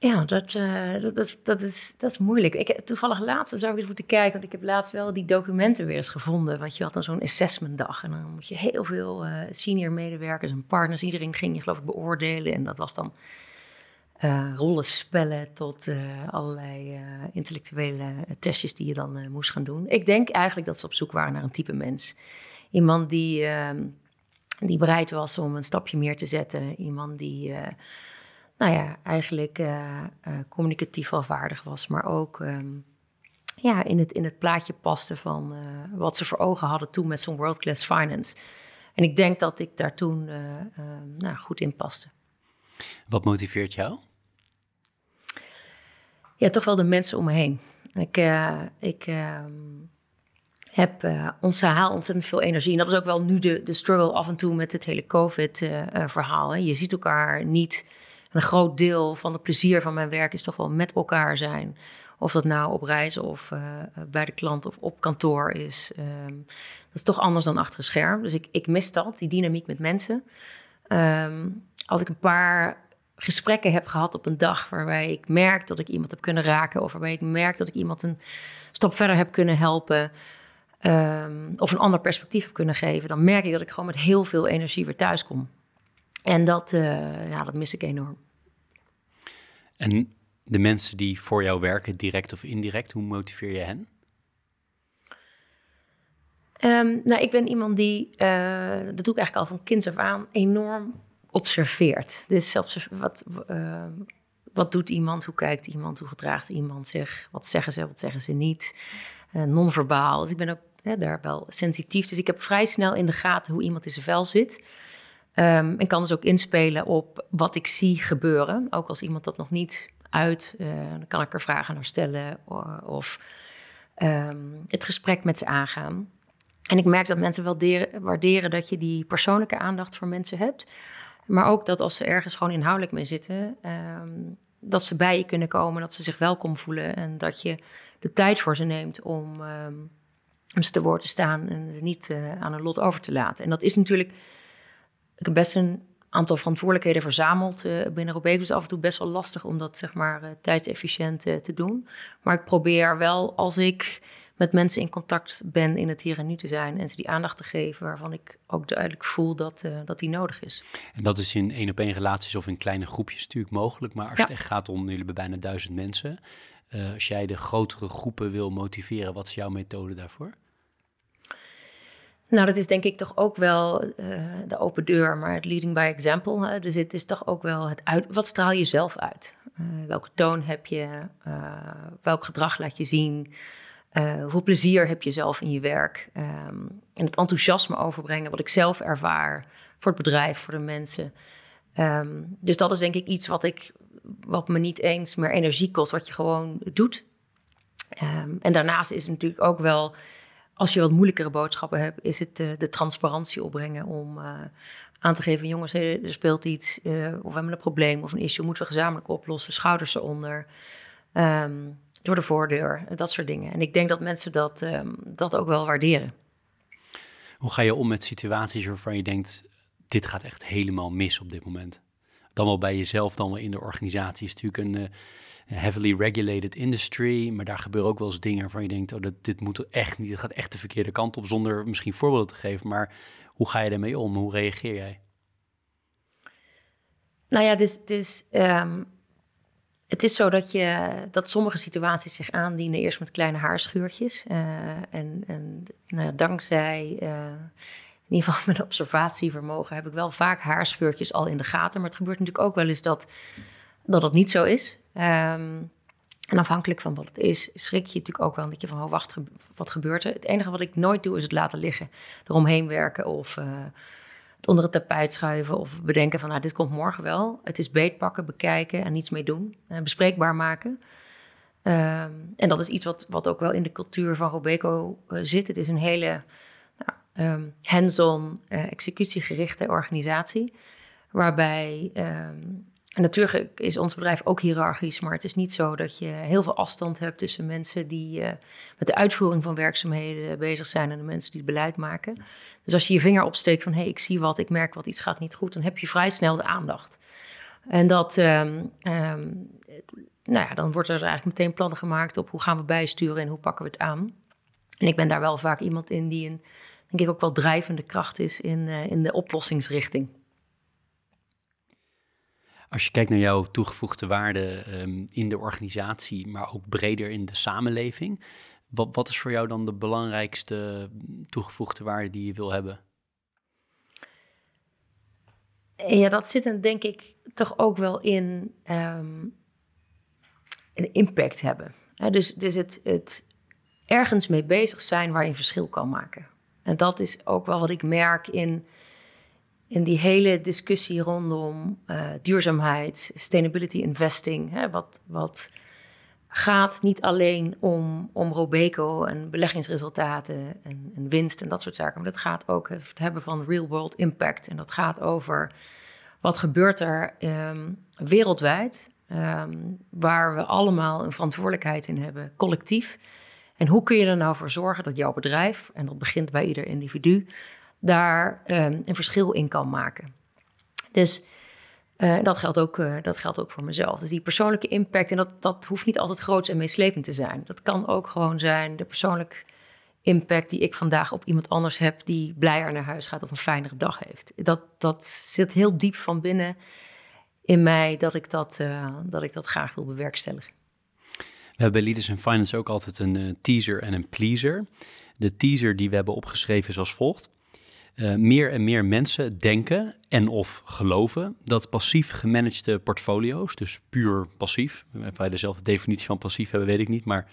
Ja, dat, uh, dat, is, dat, is, dat is moeilijk. Ik, toevallig laatst zou ik eens moeten kijken, want ik heb laatst wel die documenten weer eens gevonden. Want je had dan zo'n assessmentdag en dan moet je heel veel uh, senior medewerkers en partners, iedereen ging je geloof ik beoordelen. En dat was dan uh, rollenspellen tot allerlei intellectuele testjes die je dan moest gaan doen. Ik denk eigenlijk dat ze op zoek waren naar een type mens. Iemand die, ehm, die bereid was om een stapje meer te zetten. Iemand die nou ja, eigenlijk uh, uh, communicatief afwaardig was, maar ook um, ja, in, het, in het plaatje paste van uh, wat ze voor ogen hadden toen met zo'n world class finance. En ik denk dat ik daar toen nou, goed in paste. Wat motiveert jou? Ja, toch wel de mensen om me heen. Ik, ik ehm, heb ontzettend, ontzettend veel energie. En dat is ook wel nu de, de struggle af en toe met het hele COVID-verhaal. je ziet elkaar niet een groot deel van het plezier van mijn werk is toch wel met elkaar zijn. Of dat nou op reis of uh, bij de klant of op kantoor is. Um, dat is toch anders dan achter een scherm. Dus ik, ik mis dat, die dynamiek met mensen. Um, als ik een paar gesprekken heb gehad op een dag waarbij ik merk dat ik iemand heb kunnen raken, of waarbij ik merk dat ik iemand een stap verder heb kunnen helpen, um, of een ander perspectief heb kunnen geven, dan merk ik dat ik gewoon met heel veel energie weer thuis kom. En dat, uh, ja, dat mis ik enorm. En de mensen die voor jou werken, direct of indirect, hoe motiveer je hen? Um, nou, ik ben iemand die, uh, dat doe ik eigenlijk al van kinds af aan, enorm observeert. Dus wat, uh, wat doet iemand, hoe kijkt iemand, hoe gedraagt iemand zich, wat zeggen ze, wat zeggen ze niet, uh, non-verbaal. Dus ik ben ook hè, daar wel sensitief. Dus ik heb vrij snel in de gaten hoe iemand in zijn vel zit. En kan dus ook inspelen op wat ik zie gebeuren. Ook als iemand dat nog niet uit, uh, dan kan ik er vragen naar stellen of um, het gesprek met ze aangaan. En ik merk dat mensen wel waarderen dat je die persoonlijke aandacht voor mensen hebt. Maar ook dat als ze ergens gewoon inhoudelijk mee zitten, um, dat ze bij je kunnen komen, dat ze zich welkom voelen en dat je de tijd voor ze neemt om, ze te woord te staan en ze niet uh, aan een lot over te laten. En dat is natuurlijk ik heb best een aantal verantwoordelijkheden verzameld uh, binnen Robeco. Dus af en toe best wel lastig om dat zeg maar uh, tijdsefficiënt uh, te doen. Maar ik probeer wel als ik met mensen in contact ben in het hier en nu te zijn en ze die aandacht te geven waarvan ik ook duidelijk voel dat, dat die nodig is. En dat is in één op één relaties of in kleine groepjes natuurlijk mogelijk. Maar als het echt gaat om, jullie hebben bijna duizend mensen. als jij de grotere groepen wil motiveren, wat is jouw methode daarvoor? Nou, dat is denk ik toch ook wel uh, de open deur, maar het leading by example. Hè? Dus het is toch ook wel het uit. Wat straal je zelf uit? Uh, welke toon heb je? Uh, welk gedrag laat je zien? hoeveel plezier heb je zelf in je werk? Um, en het enthousiasme overbrengen, wat ik zelf ervaar voor het bedrijf, voor de mensen. Um, dus dat is denk ik iets wat ik, wat me niet eens meer energie kost, wat je gewoon doet. Um, en daarnaast is het natuurlijk ook wel als je wat moeilijkere boodschappen hebt, is het uh, de transparantie opbrengen om uh, aan te geven: jongens, er speelt iets, uh, of we hebben een probleem of een issue, moeten we gezamenlijk oplossen, schouders eronder, um, door de voordeur, dat soort dingen. En ik denk dat mensen dat, um, dat ook wel waarderen. Hoe ga je om met situaties waarvan je denkt: dit gaat echt helemaal mis op dit moment? Dan wel bij jezelf, dan wel in de organisatie. Is natuurlijk een heavily regulated industry. Maar daar gebeuren ook wel eens dingen waarvan je denkt: oh, dat, dit moet echt niet. Het gaat echt de verkeerde kant op. Zonder misschien voorbeelden te geven. Maar hoe ga je daarmee om? Hoe reageer jij? Nou ja, dus, dus um, het is zo dat, je, dat sommige situaties zich aandienen eerst met kleine haarschuurtjes. Uh, en en nou dankzij uh, in ieder geval mijn observatievermogen heb ik wel vaak haarscheurtjes al in de gaten. Maar het gebeurt natuurlijk ook wel eens dat dat het niet zo is. Um, en afhankelijk van wat het is, schrik je natuurlijk ook wel een beetje van, oh, wacht, wat gebeurt er? Het enige wat ik nooit doe, is het laten liggen. Eromheen werken of uh, het onder het tapijt schuiven of bedenken van, nou, dit komt morgen wel. Het is beetpakken, bekijken en niets mee doen. Uh, bespreekbaar maken. Ehm, en dat is iets wat, wat ook wel in de cultuur van Robeco uh, zit. Het is een hele um, hands-on, uh, executiegerichte organisatie. Waarbij um, natuurlijk is ons bedrijf ook hiërarchisch, maar het is niet zo dat je heel veel afstand hebt tussen mensen die uh, met de uitvoering van werkzaamheden bezig zijn en de mensen die het beleid maken. Dus als je je vinger opsteekt van hé, hey, ik zie wat, ik merk wat, iets gaat niet goed, dan heb je vrij snel de aandacht. En dat, um, nou ja, dan wordt er eigenlijk meteen plannen gemaakt op hoe gaan we bijsturen en hoe pakken we het aan. En ik ben daar wel vaak iemand in die een, denk ik ook wel drijvende kracht is in, uh, in de oplossingsrichting. Als je kijkt naar jouw toegevoegde waarde um, in de organisatie, maar ook breder in de samenleving, wat, wat is voor jou dan de belangrijkste toegevoegde waarde die je wil hebben? Ja, dat zit hem denk ik toch ook wel in um, een impact hebben. dus dus het, het ergens mee bezig zijn waar je een verschil kan maken. En dat is ook wel wat ik merk in, in die hele discussie rondom uh, duurzaamheid, sustainability investing. Hè, wat, wat gaat niet alleen om, om Robeco en beleggingsresultaten en, winst en dat soort zaken. Maar het gaat ook het hebben van real world impact. En dat gaat over wat gebeurt er um, wereldwijd, um, waar we allemaal een verantwoordelijkheid in hebben, collectief. En hoe kun je er nou voor zorgen dat jouw bedrijf, en dat begint bij ieder individu, daar um, een verschil in kan maken. Dus uh, dat, geldt ook, uh, dat geldt ook voor mezelf. Dus die persoonlijke impact, en dat, dat hoeft niet altijd groot en meeslepend te zijn. Dat kan ook gewoon zijn de persoonlijke impact die ik vandaag op iemand anders heb die blijer naar huis gaat of een fijnere dag heeft. Dat, dat zit heel diep van binnen in mij dat ik dat, uh, dat, ik dat graag wil bewerkstelligen. We hebben bij Leaders in Finance ook altijd een uh, teaser en een pleaser. De teaser die we hebben opgeschreven is als volgt. Uh, meer en meer mensen denken en of geloven dat passief gemanagede portfolio's, dus puur passief, of wij dezelfde definitie van passief hebben, weet ik niet, maar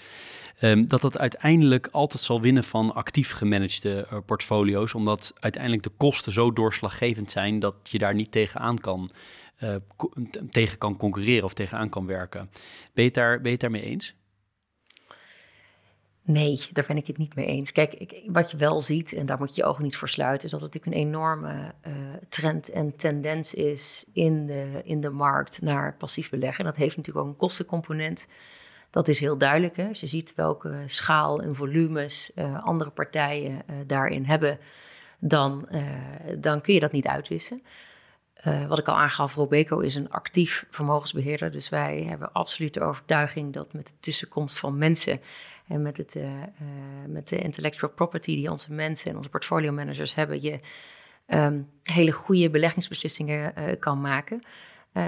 um, dat dat uiteindelijk altijd zal winnen van actief gemanagede portfolio's, omdat uiteindelijk de kosten zo doorslaggevend zijn dat je daar niet tegenaan kan, uh, tegen kan concurreren of tegenaan kan werken. Ben je het, daar, je daarmee eens? Nee, daar ben ik het niet mee eens. Kijk, ik, wat je wel ziet, en daar moet je je ogen niet voor sluiten, is dat het natuurlijk een enorme uh, trend en tendens is in de, in de markt naar passief beleggen. Dat heeft natuurlijk ook een kostencomponent. Dat is heel duidelijk. Hè? Als je ziet welke schaal en volumes uh, andere partijen daarin hebben, dan, dan kun je dat niet uitwissen. Uh, wat ik al aangaf, Robeco is een actief vermogensbeheerder. Dus wij hebben absoluut de overtuiging dat met de tussenkomst van mensen en met, het, uh, uh, met de intellectual property die onze mensen en onze portfolio managers hebben, je um, hele goede beleggingsbeslissingen kan maken.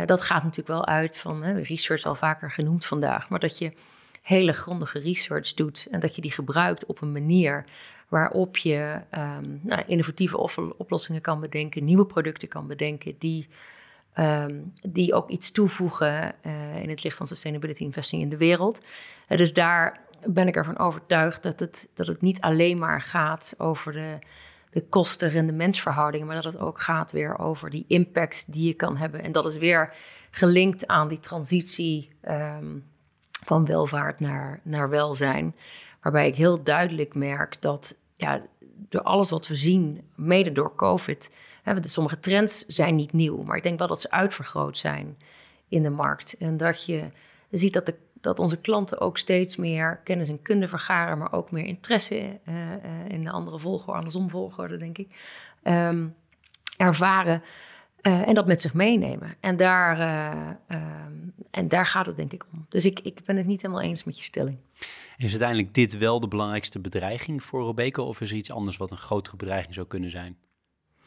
dat gaat natuurlijk wel uit van research al vaker genoemd vandaag, maar dat je hele grondige research doet en dat je die gebruikt op een manier waarop je um, nou, innovatieve oplossingen kan bedenken, nieuwe producten kan bedenken die, um, die ook iets toevoegen uh, in het licht van sustainability investing in de wereld. Uh, dus daar ben ik ervan overtuigd dat het, dat het niet alleen maar gaat over de, de kosten-rendementsverhoudingen, maar dat het ook gaat weer over die impact die je kan hebben. En dat is weer gelinkt aan die transitie um, van welvaart naar, naar welzijn. Waarbij ik heel duidelijk merk dat ja, door alles wat we zien, mede door COVID, hè, sommige trends zijn niet nieuw, maar ik denk wel dat ze uitvergroot zijn in de markt. En dat je ziet dat, de, dat onze klanten ook steeds meer kennis en kunde vergaren, maar ook meer interesse uh, uh, in de andere volgorde, andersom volgorde, denk ik, um, ervaren. Uh, en dat met zich meenemen. En daar, um, en daar gaat het denk ik om. Dus ik, ik ben het niet helemaal eens met je stelling. Is uiteindelijk dit wel de belangrijkste bedreiging voor Robeco of is er iets anders wat een grotere bedreiging zou kunnen zijn?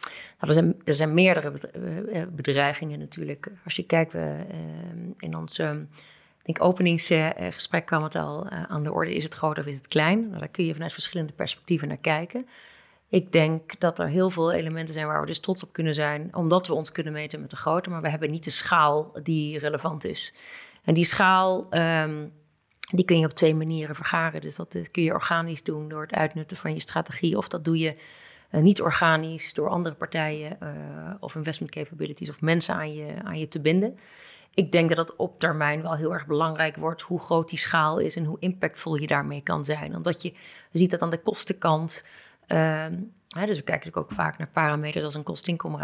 Nou, er, zijn, er zijn meerdere eh, bedreigingen natuurlijk. Als je kijkt, we, uh, in ons uh, denk openingsgesprek kwam het al aan de orde. Is het groot of is het klein? Nou, daar kun je vanuit verschillende perspectieven naar kijken. Ik denk dat er heel veel elementen zijn waar we dus trots op kunnen zijn, omdat we ons kunnen meten met de grote, maar we hebben niet de schaal die relevant is. En die schaal, um, die kun je op twee manieren vergaren. Dus dat kun je organisch doen door het uitnutten van je strategie, of dat doe je uh, niet organisch door andere partijen uh, of investment capabilities of mensen aan je, aan je te binden. ik denk dat het op termijn wel heel erg belangrijk wordt hoe groot die schaal is en hoe impactvol je daarmee kan zijn. Omdat je, ziet dat aan de kostenkant. Ehm, hè, dus we kijken natuurlijk ook vaak naar parameters als een kost-income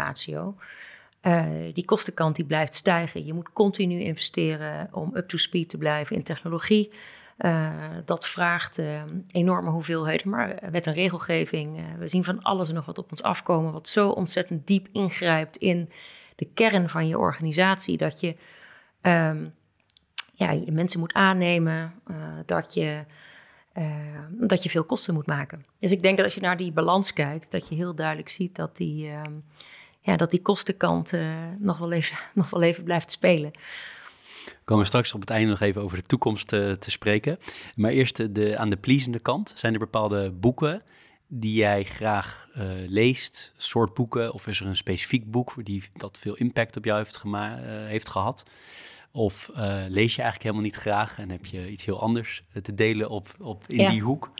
uh, die kostenkant die blijft stijgen. Je moet continu investeren om up-to-speed te blijven in technologie. Uh, dat vraagt uh, enorme hoeveelheden, maar wet en regelgeving. we zien van alles en nog wat op ons afkomen, wat zo ontzettend diep ingrijpt in de kern van je organisatie, dat je um, ja, je mensen moet aannemen, dat, je, dat je veel kosten moet maken. Dus ik denk dat als je naar die balans kijkt, dat je heel duidelijk ziet dat die, uh, ja, dat die kostenkant eh, nog, wel even, nog wel even blijft spelen. We komen straks op het einde nog even over de toekomst te, te spreken. Maar eerst de, aan de pleasende kant. Zijn er bepaalde boeken die jij graag uh, leest, soort boeken? Of is er een specifiek boek die dat veel impact op jou heeft, gema- heeft gehad? Of lees je eigenlijk helemaal niet graag en heb je iets heel anders te delen op, op, in ja. die hoek?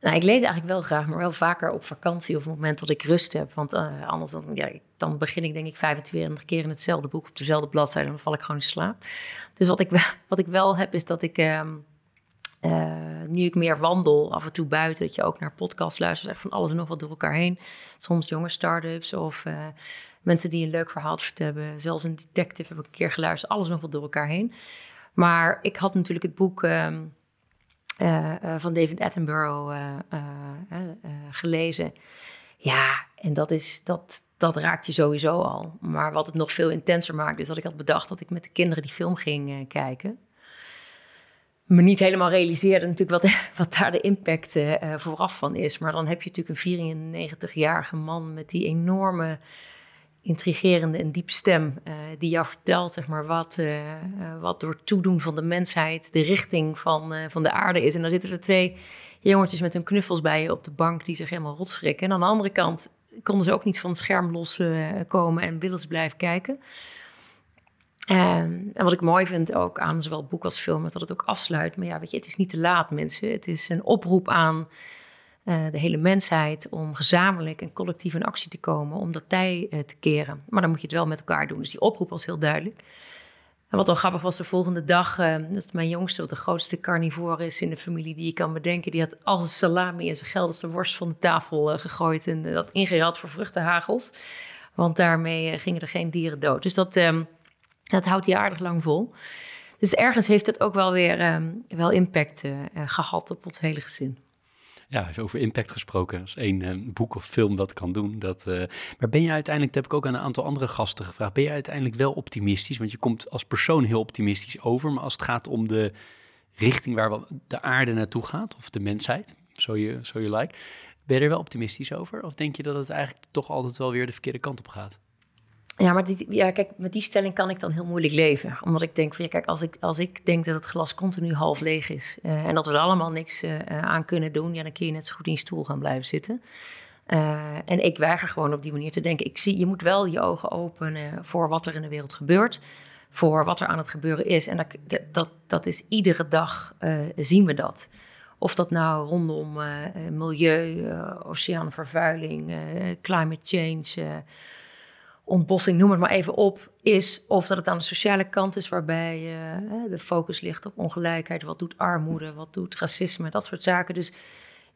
Nou, ik lees eigenlijk wel graag, maar wel vaker op vakantie of op het moment dat ik rust heb. Want uh, anders dan, ja, dan begin ik denk ik 25 keer in hetzelfde boek op dezelfde bladzijde en dan val ik gewoon in slaap. Dus wat ik, wat ik wel heb is dat ik, um, uh, nu ik meer wandel af en toe buiten, dat je ook naar podcasts luistert, van alles en nog wat door elkaar heen. Soms jonge start-ups of uh, mensen die een leuk verhaal te vertellen hebben. Zelfs een detective heb ik een keer geluisterd, alles nog wat door elkaar heen. Maar ik had natuurlijk het boek um, uh, uh, van David Attenborough uh, gelezen. Ja, en dat, is, dat, dat raakt je sowieso al. Maar wat het nog veel intenser maakt, is dat ik had bedacht dat ik met de kinderen die film ging kijken. Me niet helemaal realiseerde natuurlijk wat, wat daar de impact vooraf van is. Maar dan heb je natuurlijk een 94-jarige man met die enorme intrigerende en diep stem uh, die jou vertelt zeg maar, wat, uh, uh, wat door toedoen van de mensheid de richting van, van de aarde is. En dan zitten er twee jongetjes met hun knuffels bij je op de bank die zich helemaal rotschrikken. En aan de andere kant konden ze ook niet van het scherm loskomen en willen ze blijven kijken. en wat ik mooi vind ook aan zowel boek als film, dat het ook afsluit. Maar ja, weet je, het is niet te laat mensen. Het is een oproep aan uh, de hele mensheid om gezamenlijk en collectief in actie te komen om dat tij uh, te keren. Maar dan moet je het wel met elkaar doen. Dus die oproep was heel duidelijk. En wat wel grappig was, de volgende dag, uh, dat mijn jongste, wat de grootste carnivore is in de familie die je kan bedenken, die had als een salami in zijn gelderste worst van de tafel gegooid en dat ingehaald voor vruchtenhagels. Want daarmee gingen er geen dieren dood. Dus dat, um, dat houdt hij aardig lang vol. Dus ergens heeft het ook wel weer um, wel impact gehad op ons hele gezin. Ja, is over impact gesproken. Als één uh, boek of film dat kan doen. Dat, uh, maar ben je uiteindelijk, dat heb ik ook aan een aantal andere gasten gevraagd, ben je uiteindelijk wel optimistisch? Want je komt als persoon heel optimistisch over, maar als het gaat om de richting waar de aarde naartoe gaat, of de mensheid, zo je, zo je like, ben je er wel optimistisch over? Of denk je dat het eigenlijk toch altijd wel weer de verkeerde kant op gaat? Ja, maar die, ja, kijk, met die stelling kan ik dan heel moeilijk leven. Omdat ik denk van, ja, kijk, als ik, als ik denk dat het glas continu half leeg is... Uh, en dat we er allemaal niks uh, aan kunnen doen... ja, dan kun je net zo goed in je stoel gaan blijven zitten. En ik weiger gewoon op die manier te denken. Ik zie, je moet wel je ogen openen voor wat er in de wereld gebeurt. Voor wat er aan het gebeuren is. En dat, dat, dat is iedere dag zien we dat. Of dat nou rondom milieu, oceaanvervuiling, climate change ontbossing, noem het maar even op, is of dat het aan de sociale kant is, waarbij uh, de focus ligt op ongelijkheid. Wat doet armoede, wat doet racisme, dat soort zaken. Dus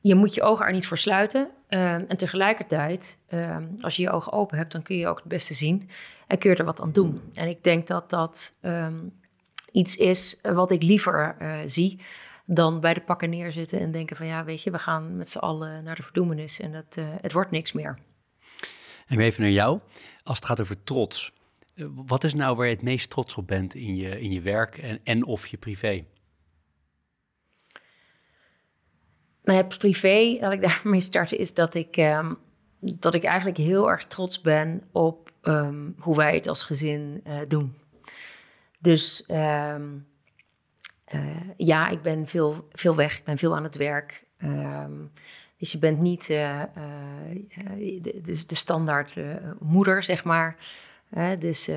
je moet je ogen er niet voor sluiten. Uh, en tegelijkertijd, uh, als je je ogen open hebt, dan kun je ook het beste zien en kun je er wat aan doen. En ik denk dat dat um, iets is wat ik liever zie dan bij de pakken neerzitten en denken van ja, weet je, we gaan met z'n allen naar de verdoemenis en dat, het wordt niks meer. En even naar jou. Als het gaat over trots. Eh, wat is nou waar je het meest trots op bent in je, in je werk en, en of je privé? Nou ja, privé, laat ik daarmee starten, is dat ik, um, dat ik eigenlijk heel erg trots ben op um, hoe wij het als gezin uh, doen. Dus um, uh, ja, ik ben veel, veel weg, ik ben veel aan het werk. Dus je bent niet uh, uh, de, de, de, standaard uh, moeder, zeg maar. dus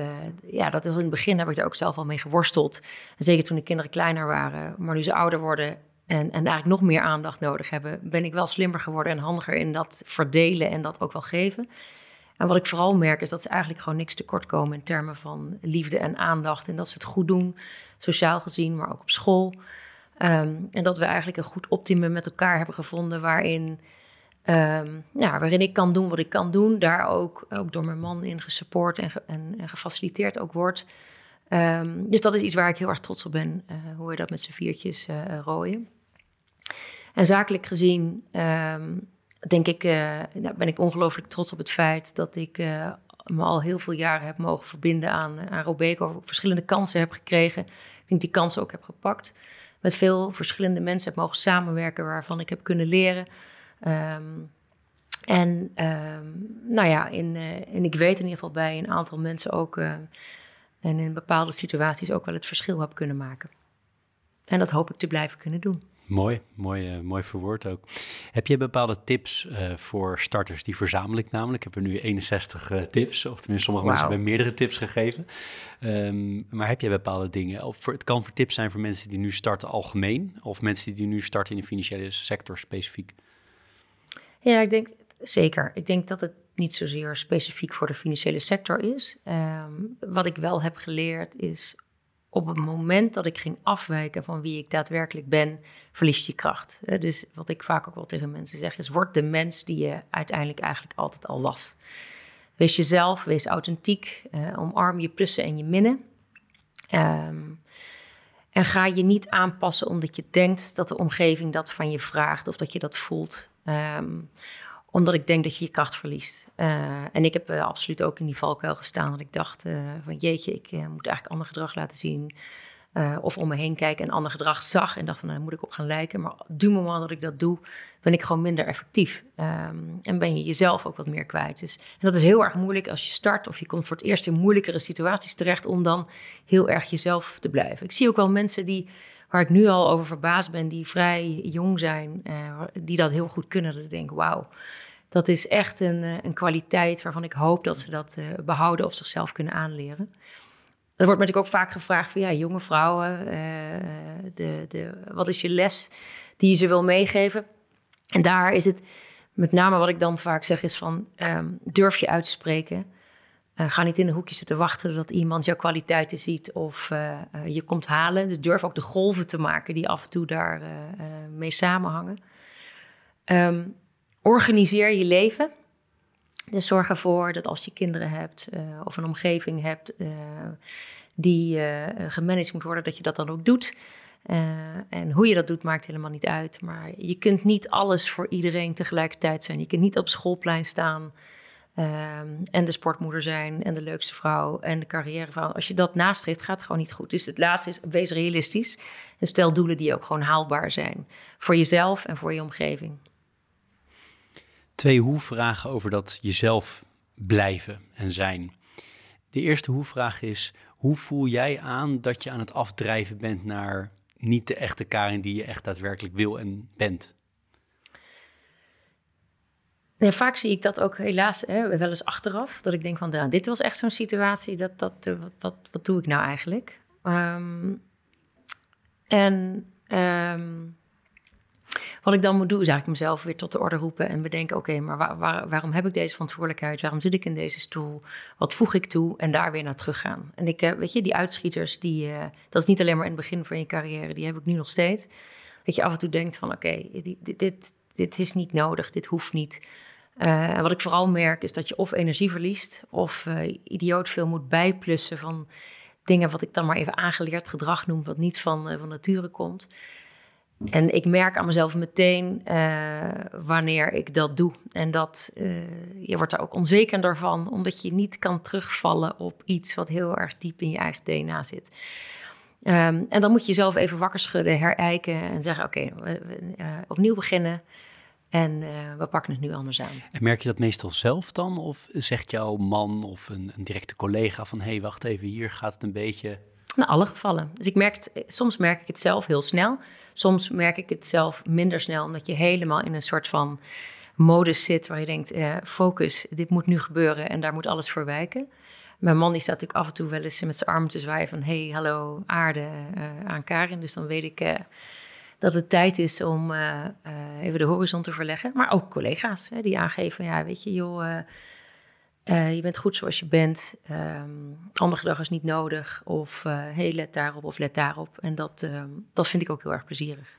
ja, dat is in het begin heb ik er ook zelf al mee geworsteld. Zeker toen de kinderen kleiner waren. Maar nu ze ouder worden en, en eigenlijk nog meer aandacht nodig hebben, ben ik wel slimmer geworden en handiger in dat verdelen en dat ook wel geven. En wat ik vooral merk is dat ze eigenlijk gewoon niks tekort komen in termen van liefde en aandacht. En dat ze het goed doen, sociaal gezien, maar ook op school. Ehm, en dat we eigenlijk een goed optimum met elkaar hebben gevonden waarin, um, waarin ik kan doen wat ik kan doen. Daar ook, ook door mijn man in gesupport en, en, gefaciliteerd ook wordt. Um, dus dat is iets waar ik heel erg trots op ben, uh, hoe we dat met z'n viertjes uh, rooien. En zakelijk gezien denk ik, nou ben ik ongelooflijk trots op het feit dat ik me al heel veel jaren heb mogen verbinden aan, aan Robeco. Verschillende kansen heb gekregen. Ik denk die kansen ook heb gepakt. Met veel verschillende mensen heb mogen samenwerken waarvan ik heb kunnen leren. Um, en, um, nou ja, in, uh, en ik weet in ieder geval bij een aantal mensen ook. en in bepaalde situaties ook wel het verschil heb kunnen maken. En dat hoop ik te blijven kunnen doen. Mooi, mooi, uh, mooi verwoord ook. Heb je bepaalde tips uh, voor starters? Die verzamel ik namelijk. Ik heb er nu 61 uh, tips, of tenminste sommige wow. mensen hebben meerdere tips gegeven. Um, maar heb je bepaalde dingen? Of voor, het kan voor tips zijn voor mensen die nu starten algemeen, of mensen die nu starten in de financiële sector specifiek. Ja, ik denk zeker. Ik denk dat het niet zozeer specifiek voor de financiële sector is. Um, wat ik wel heb geleerd is op het moment dat ik ging afwijken van wie ik daadwerkelijk ben, verlies je kracht. Dus wat ik vaak ook wel tegen mensen zeg is: word de mens die je uiteindelijk eigenlijk altijd al was. Wees jezelf, wees authentiek, uh, omarm je plussen en je minnen. Um, en ga je niet aanpassen omdat je denkt dat de omgeving dat van je vraagt of dat je dat voelt. Um, omdat ik denk dat je je kracht verliest. Uh, en ik heb uh, absoluut ook in die valkuil gestaan. Dat ik dacht uh, van jeetje, ik moet eigenlijk ander gedrag laten zien. of om me heen kijken en ander gedrag zag. En dacht van nou, daar moet ik op gaan lijken. Maar du moment dat ik dat doe, ben ik gewoon minder effectief. Um, en ben je jezelf ook wat meer kwijt. Dus, en dat is heel erg moeilijk als je start. Of je komt voor het eerst in moeilijkere situaties terecht. Om dan heel erg jezelf te blijven. Ik zie ook wel mensen die waar ik nu al over verbaasd ben, die vrij jong zijn, uh, die dat heel goed kunnen. Dat ik denk, wauw, dat is echt een, uh, een kwaliteit waarvan ik hoop dat ze dat uh, behouden of zichzelf kunnen aanleren. Er wordt natuurlijk ook vaak gevraagd van ja, jonge vrouwen, de, de, wat is je les die je ze wil meegeven? En daar is het met name wat ik dan vaak zeg is van um, durf je uit te spreken. Uh, ga niet in een hoekje zitten wachten dat iemand jouw kwaliteiten ziet of uh, uh, je komt halen. Dus durf ook de golven te maken die af en toe daar mee samenhangen. Um, organiseer je leven. Dus zorg ervoor dat als je kinderen hebt of een omgeving hebt die gemanaged moet worden, dat je dat dan ook doet. en hoe je dat doet maakt helemaal niet uit. Maar je kunt niet alles voor iedereen tegelijkertijd zijn. Je kunt niet op schoolplein staan Um, en de sportmoeder zijn en de leukste vrouw en de carrièrevrouw. Als je dat nastreeft, gaat het gewoon niet goed. Dus het laatste is, wees realistisch. En stel doelen die ook gewoon haalbaar zijn. Voor jezelf en voor je omgeving. Twee hoe-vragen over dat jezelf blijven en zijn. De eerste hoe-vraag is, hoe voel jij aan dat je aan het afdrijven bent naar niet de echte Karin die je echt daadwerkelijk wil en bent? Vaak zie ik dat ook helaas hè, wel eens achteraf. Dat ik denk van, nou, dit was echt zo'n situatie. Dat, dat, uh, wat, wat, wat, doe ik nou eigenlijk? Um, en um, wat ik dan moet doen, is eigenlijk mezelf weer tot de orde roepen en bedenken: oké, maar waar, waar, waarom heb ik deze verantwoordelijkheid? Waarom zit ik in deze stoel? Wat voeg ik toe? En daar weer naar teruggaan. En ik, uh, weet je, die uitschieters, die, uh, dat is niet alleen maar in het begin van je carrière, die heb ik nu nog steeds. Dat je af en toe denkt: van oké, dit, dit, dit is niet nodig, dit hoeft niet. En wat ik vooral merk is dat je of energie verliest of uh, idioot veel moet bijplussen van dingen wat ik dan maar even aangeleerd gedrag noem, wat niet van, uh, van nature komt. En ik merk aan mezelf meteen wanneer ik dat doe. En dat je wordt er ook onzekerder van, omdat je niet kan terugvallen op iets wat heel erg diep in je eigen DNA zit. Um, en dan moet je jezelf even wakker schudden, herijken en zeggen: Oké, okay, opnieuw beginnen. En uh, we pakken het nu anders aan. En merk je dat meestal zelf dan? Of zegt jouw man of een, een directe collega van... hé, hey, wacht even, hier gaat het een beetje... In alle gevallen. Dus ik merk het, soms merk ik het zelf heel snel. Soms merk ik het zelf minder snel... omdat je helemaal in een soort van modus zit... waar je denkt, uh, focus, dit moet nu gebeuren... en daar moet alles voor wijken. Mijn man die staat natuurlijk af en toe wel eens met zijn arm te zwaaien... van hey, hallo aarde uh, aan Karin. Dus dan weet ik dat het tijd is om uh, uh, even de horizon te verleggen. Maar ook collega's hè, die aangeven, ja, weet je, joh, Uh, je bent goed zoals je bent. Um, andere gedrag is niet nodig. Of hey, let daarop of let daarop. En dat, um, dat vind ik ook heel erg plezierig.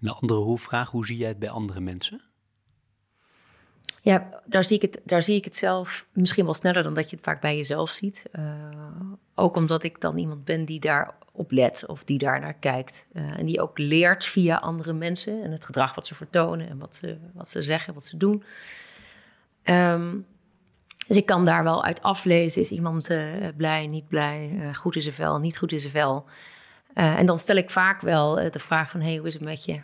Een andere hoe vraag, hoe zie jij het bij andere mensen? Ja, daar zie, ik het, daar zie ik het zelf misschien wel sneller dan dat je het vaak bij jezelf ziet. Uh, ook omdat ik dan iemand ben die daarop let of die daar naar kijkt. en die ook leert via andere mensen en het gedrag wat ze vertonen en wat ze, wat ze zeggen, wat ze doen. Um, dus ik kan daar wel uit aflezen, is iemand uh, blij, niet blij, goed in zijn vel, niet goed in zijn vel. En dan stel ik vaak wel de vraag van, hey, hoe is het met je?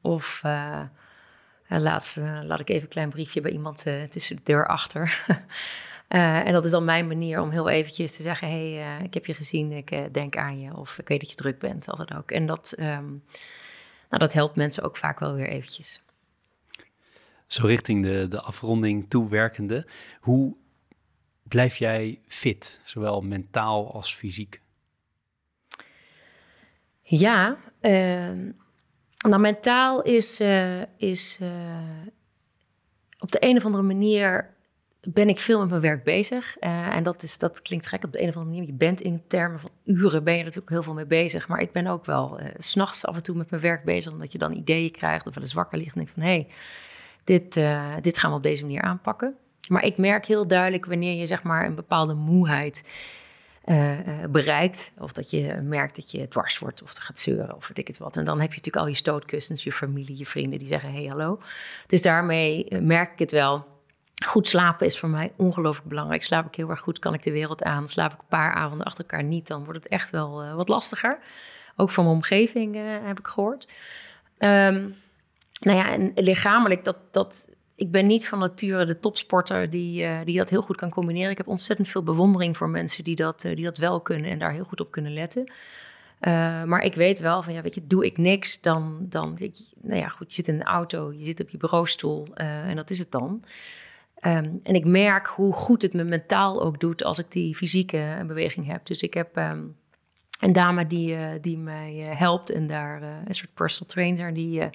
of laatst laat ik even een klein briefje bij iemand tussen de deur achter. en dat is dan mijn manier om heel eventjes te zeggen, hey, ik heb je gezien, ik denk aan je. Of ik weet dat je druk bent, altijd ook. En dat, um, nou, dat helpt mensen ook vaak wel weer eventjes zo richting de, de afronding toewerkende. Hoe blijf jij fit, zowel mentaal als fysiek? Ja, uh, nou mentaal is, uh, is uh, op de een of andere manier ben ik veel met mijn werk bezig. Uh, en dat, is, dat klinkt gek op de een of andere manier. Je bent in termen van uren ben je natuurlijk heel veel mee bezig. Maar ik ben ook wel uh, s'nachts af en toe met mijn werk bezig. Omdat je dan ideeën krijgt of wel eens wakker ligt en denkt van... hé, hey, dit, dit gaan we op deze manier aanpakken. Maar ik merk heel duidelijk wanneer je zeg maar een bepaalde moeheid uh, bereikt. Of dat je merkt dat je dwars wordt of gaat zeuren of weet ik het wat. En dan heb je natuurlijk al je stootkussens, je familie, je vrienden die zeggen: hey, hallo. Dus daarmee merk ik het wel. Goed slapen is voor mij ongelooflijk belangrijk. Slaap ik heel erg goed, kan ik de wereld aan. Slaap ik een paar avonden achter elkaar niet, dan wordt het echt wel wat lastiger. Ook van mijn omgeving heb ik gehoord. Um, nou ja, en lichamelijk, dat, dat, ik ben niet van nature de topsporter die, uh, die dat heel goed kan combineren. Ik heb ontzettend veel bewondering voor mensen die dat, uh, die dat wel kunnen en daar heel goed op kunnen letten. Uh, maar ik weet wel van, ja, weet je, doe ik niks, dan, dan weet nou ja, goed, je zit in een auto, je zit op je bureaustoel en dat is het dan. Um, en ik merk hoe goed het me mentaal ook doet als ik die fysieke beweging heb. Dus ik heb um, een dame die, die mij helpt en daar een soort personal trainer die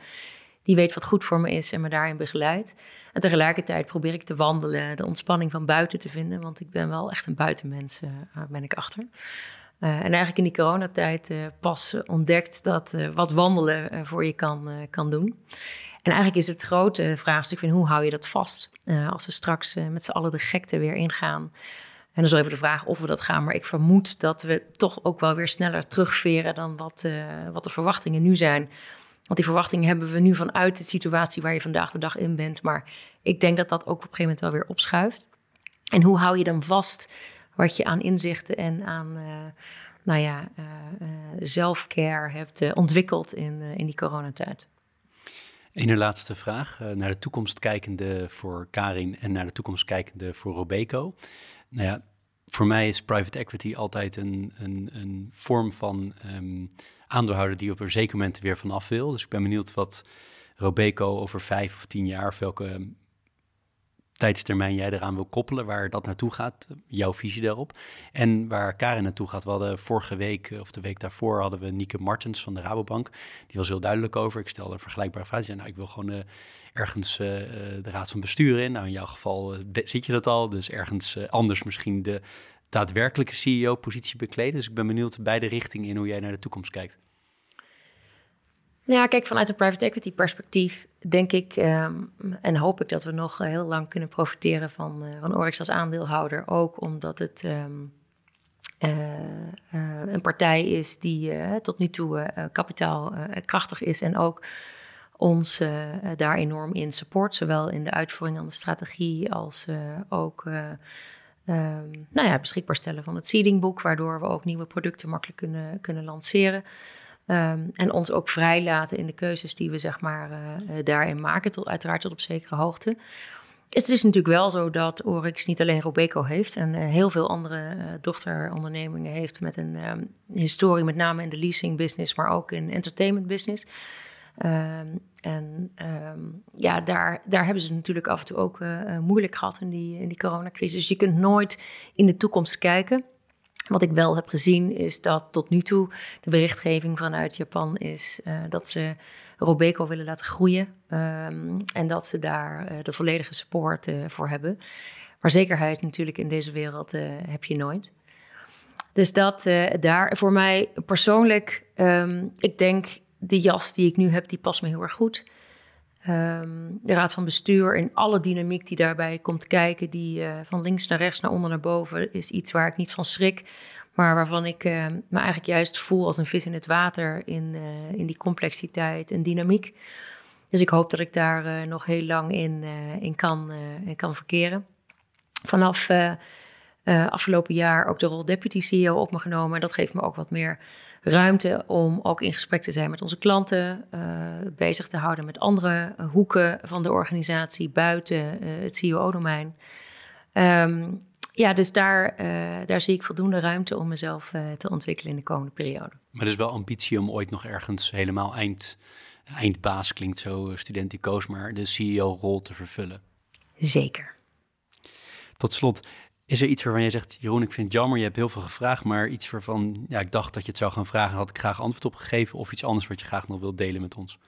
die weet wat goed voor me is en me daarin begeleidt. En tegelijkertijd probeer ik te wandelen, de ontspanning van buiten te vinden, want ik ben wel echt een buitenmens, uh, ben ik achter. Uh, en eigenlijk in die coronatijd pas ontdekt dat wat wandelen voor je kan, kan doen. En eigenlijk is het grote vraagstuk van hoe hou je dat vast als we straks met z'n allen de gekte weer ingaan. En dan is even de vraag of we dat gaan, maar ik vermoed dat we toch ook wel weer sneller terugveren dan wat, wat de verwachtingen nu zijn. Want die verwachtingen hebben we nu vanuit de situatie waar je vandaag de dag in bent. Maar ik denk dat dat ook op een gegeven moment wel weer opschuift. En hoe hou je dan vast wat je aan inzichten en aan uh, nou ja, uh, uh, zelfcare hebt ontwikkeld in, in die coronatijd? Een laatste vraag. naar de toekomst kijkende voor Karin en naar de toekomst kijkende voor Robeco. Nou ja, voor mij is private equity altijd een, een, een vorm van um, aandeelhouder die op een zeker moment weer vanaf wil. Dus ik ben benieuwd wat Robeco over vijf of tien jaar, of welke tijdstermijn jij eraan wil koppelen, waar dat naartoe gaat, jouw visie daarop. En waar Karin naartoe gaat. We hadden vorige week, of de week daarvoor, hadden we Nieke Martens van de Rabobank. Die was heel duidelijk over. Ik stelde een vergelijkbare vraag. Die zei, nou, ik wil gewoon uh, ergens uh, de raad van bestuur in. Nou, in jouw geval zit je dat al. Dus ergens anders misschien de daadwerkelijke CEO-positie bekleden. Dus ik ben benieuwd beide richtingen in hoe jij naar de toekomst kijkt. Ja, kijk, vanuit een private equity perspectief denk ik um, en hoop ik dat we nog uh, heel lang kunnen profiteren van, uh, van Oryx als aandeelhouder. Ook omdat het um, uh, een partij is die tot nu toe kapitaalkrachtig is en ook ons daar enorm in support. Zowel in de uitvoering van de strategie als ook um, nou ja, beschikbaar stellen van het seedingboek, waardoor we ook nieuwe producten makkelijk kunnen, kunnen lanceren. Um, en ons ook vrijlaten in de keuzes die we zeg maar uh, daarin maken, tot, uiteraard tot op zekere hoogte. Het is natuurlijk wel zo dat Oryx niet alleen Robeco heeft en uh, heel veel andere dochterondernemingen heeft met een um, historie, met name in de leasing business, maar ook in entertainment business. Um, en um, ja, daar, daar hebben ze natuurlijk af en toe ook uh, moeilijk gehad in die, in die coronacrisis. Dus je kunt nooit in de toekomst kijken. Wat ik wel heb gezien is dat tot nu toe de berichtgeving vanuit Japan is uh, dat ze Robeco willen laten groeien. Um, en dat ze daar de volledige support voor hebben. Maar zekerheid natuurlijk in deze wereld heb je nooit. Dus dat daar voor mij persoonlijk, ik denk de jas die ik nu heb, die past me heel erg goed. Ehm, de raad van bestuur en alle dynamiek die daarbij komt kijken, die uh, van links naar rechts, naar onder naar boven, is iets waar ik niet van schrik. Maar waarvan ik uh, me eigenlijk juist voel als een vis in het water in, uh, in die complexiteit en dynamiek. Dus ik hoop dat ik daar nog heel lang in, in, kan, in kan verkeren. Vanaf afgelopen jaar ook de rol deputy CEO op me genomen. En dat geeft me ook wat meer ruimte om ook in gesprek te zijn met onze klanten, uh, bezig te houden met andere hoeken van de organisatie buiten uh, het CEO-domein. Um, ehm, ja, dus daar, uh, daar zie ik voldoende ruimte om mezelf te ontwikkelen in de komende periode. Maar er is wel ambitie om ooit nog ergens helemaal eind, eindbaas, klinkt zo studenticoos, maar de CEO-rol te vervullen. Zeker. Tot slot, is er iets waarvan jij zegt, Jeroen, ik vind het jammer, je hebt heel veel gevraagd, maar iets waarvan ja, ik dacht dat je het zou gaan vragen, had ik graag antwoord op gegeven, of iets anders wat je graag nog wilt delen met ons?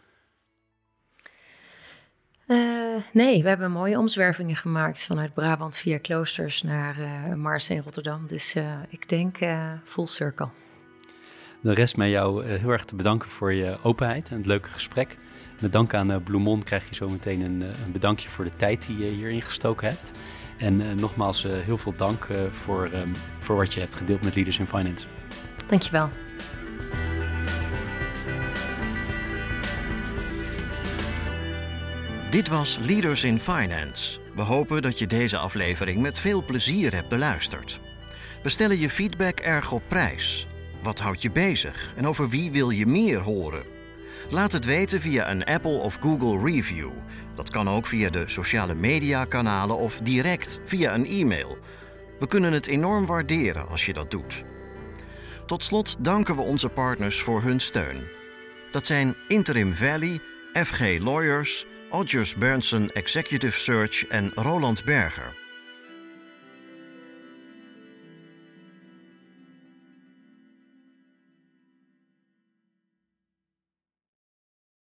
Uh, nee, we hebben mooie omzwervingen gemaakt vanuit Brabant via kloosters naar uh, Mars en Rotterdam. Dus uh, ik denk full circle. De rest mij jou heel erg te bedanken voor je openheid en het leuke gesprek. Met dank aan Bloemon krijg je zo meteen een, een bedankje voor de tijd die je hierin gestoken hebt. En uh, nogmaals, uh, heel veel dank uh, voor, um, voor wat je hebt gedeeld met Leaders in Finance. Dankjewel. Dit was Leaders in Finance. We hopen dat je deze aflevering met veel plezier hebt beluisterd. We stellen je feedback erg op prijs. Wat houdt je bezig en over wie wil je meer horen? Laat het weten via een Apple of Google review. Dat kan ook via de sociale media-kanalen of direct via een e-mail. We kunnen het enorm waarderen als je dat doet. Tot slot danken we onze partners voor hun steun. Dat zijn Interim Valley, FG Lawyers, Odgers Berndsen Executive Search en Roland Berger.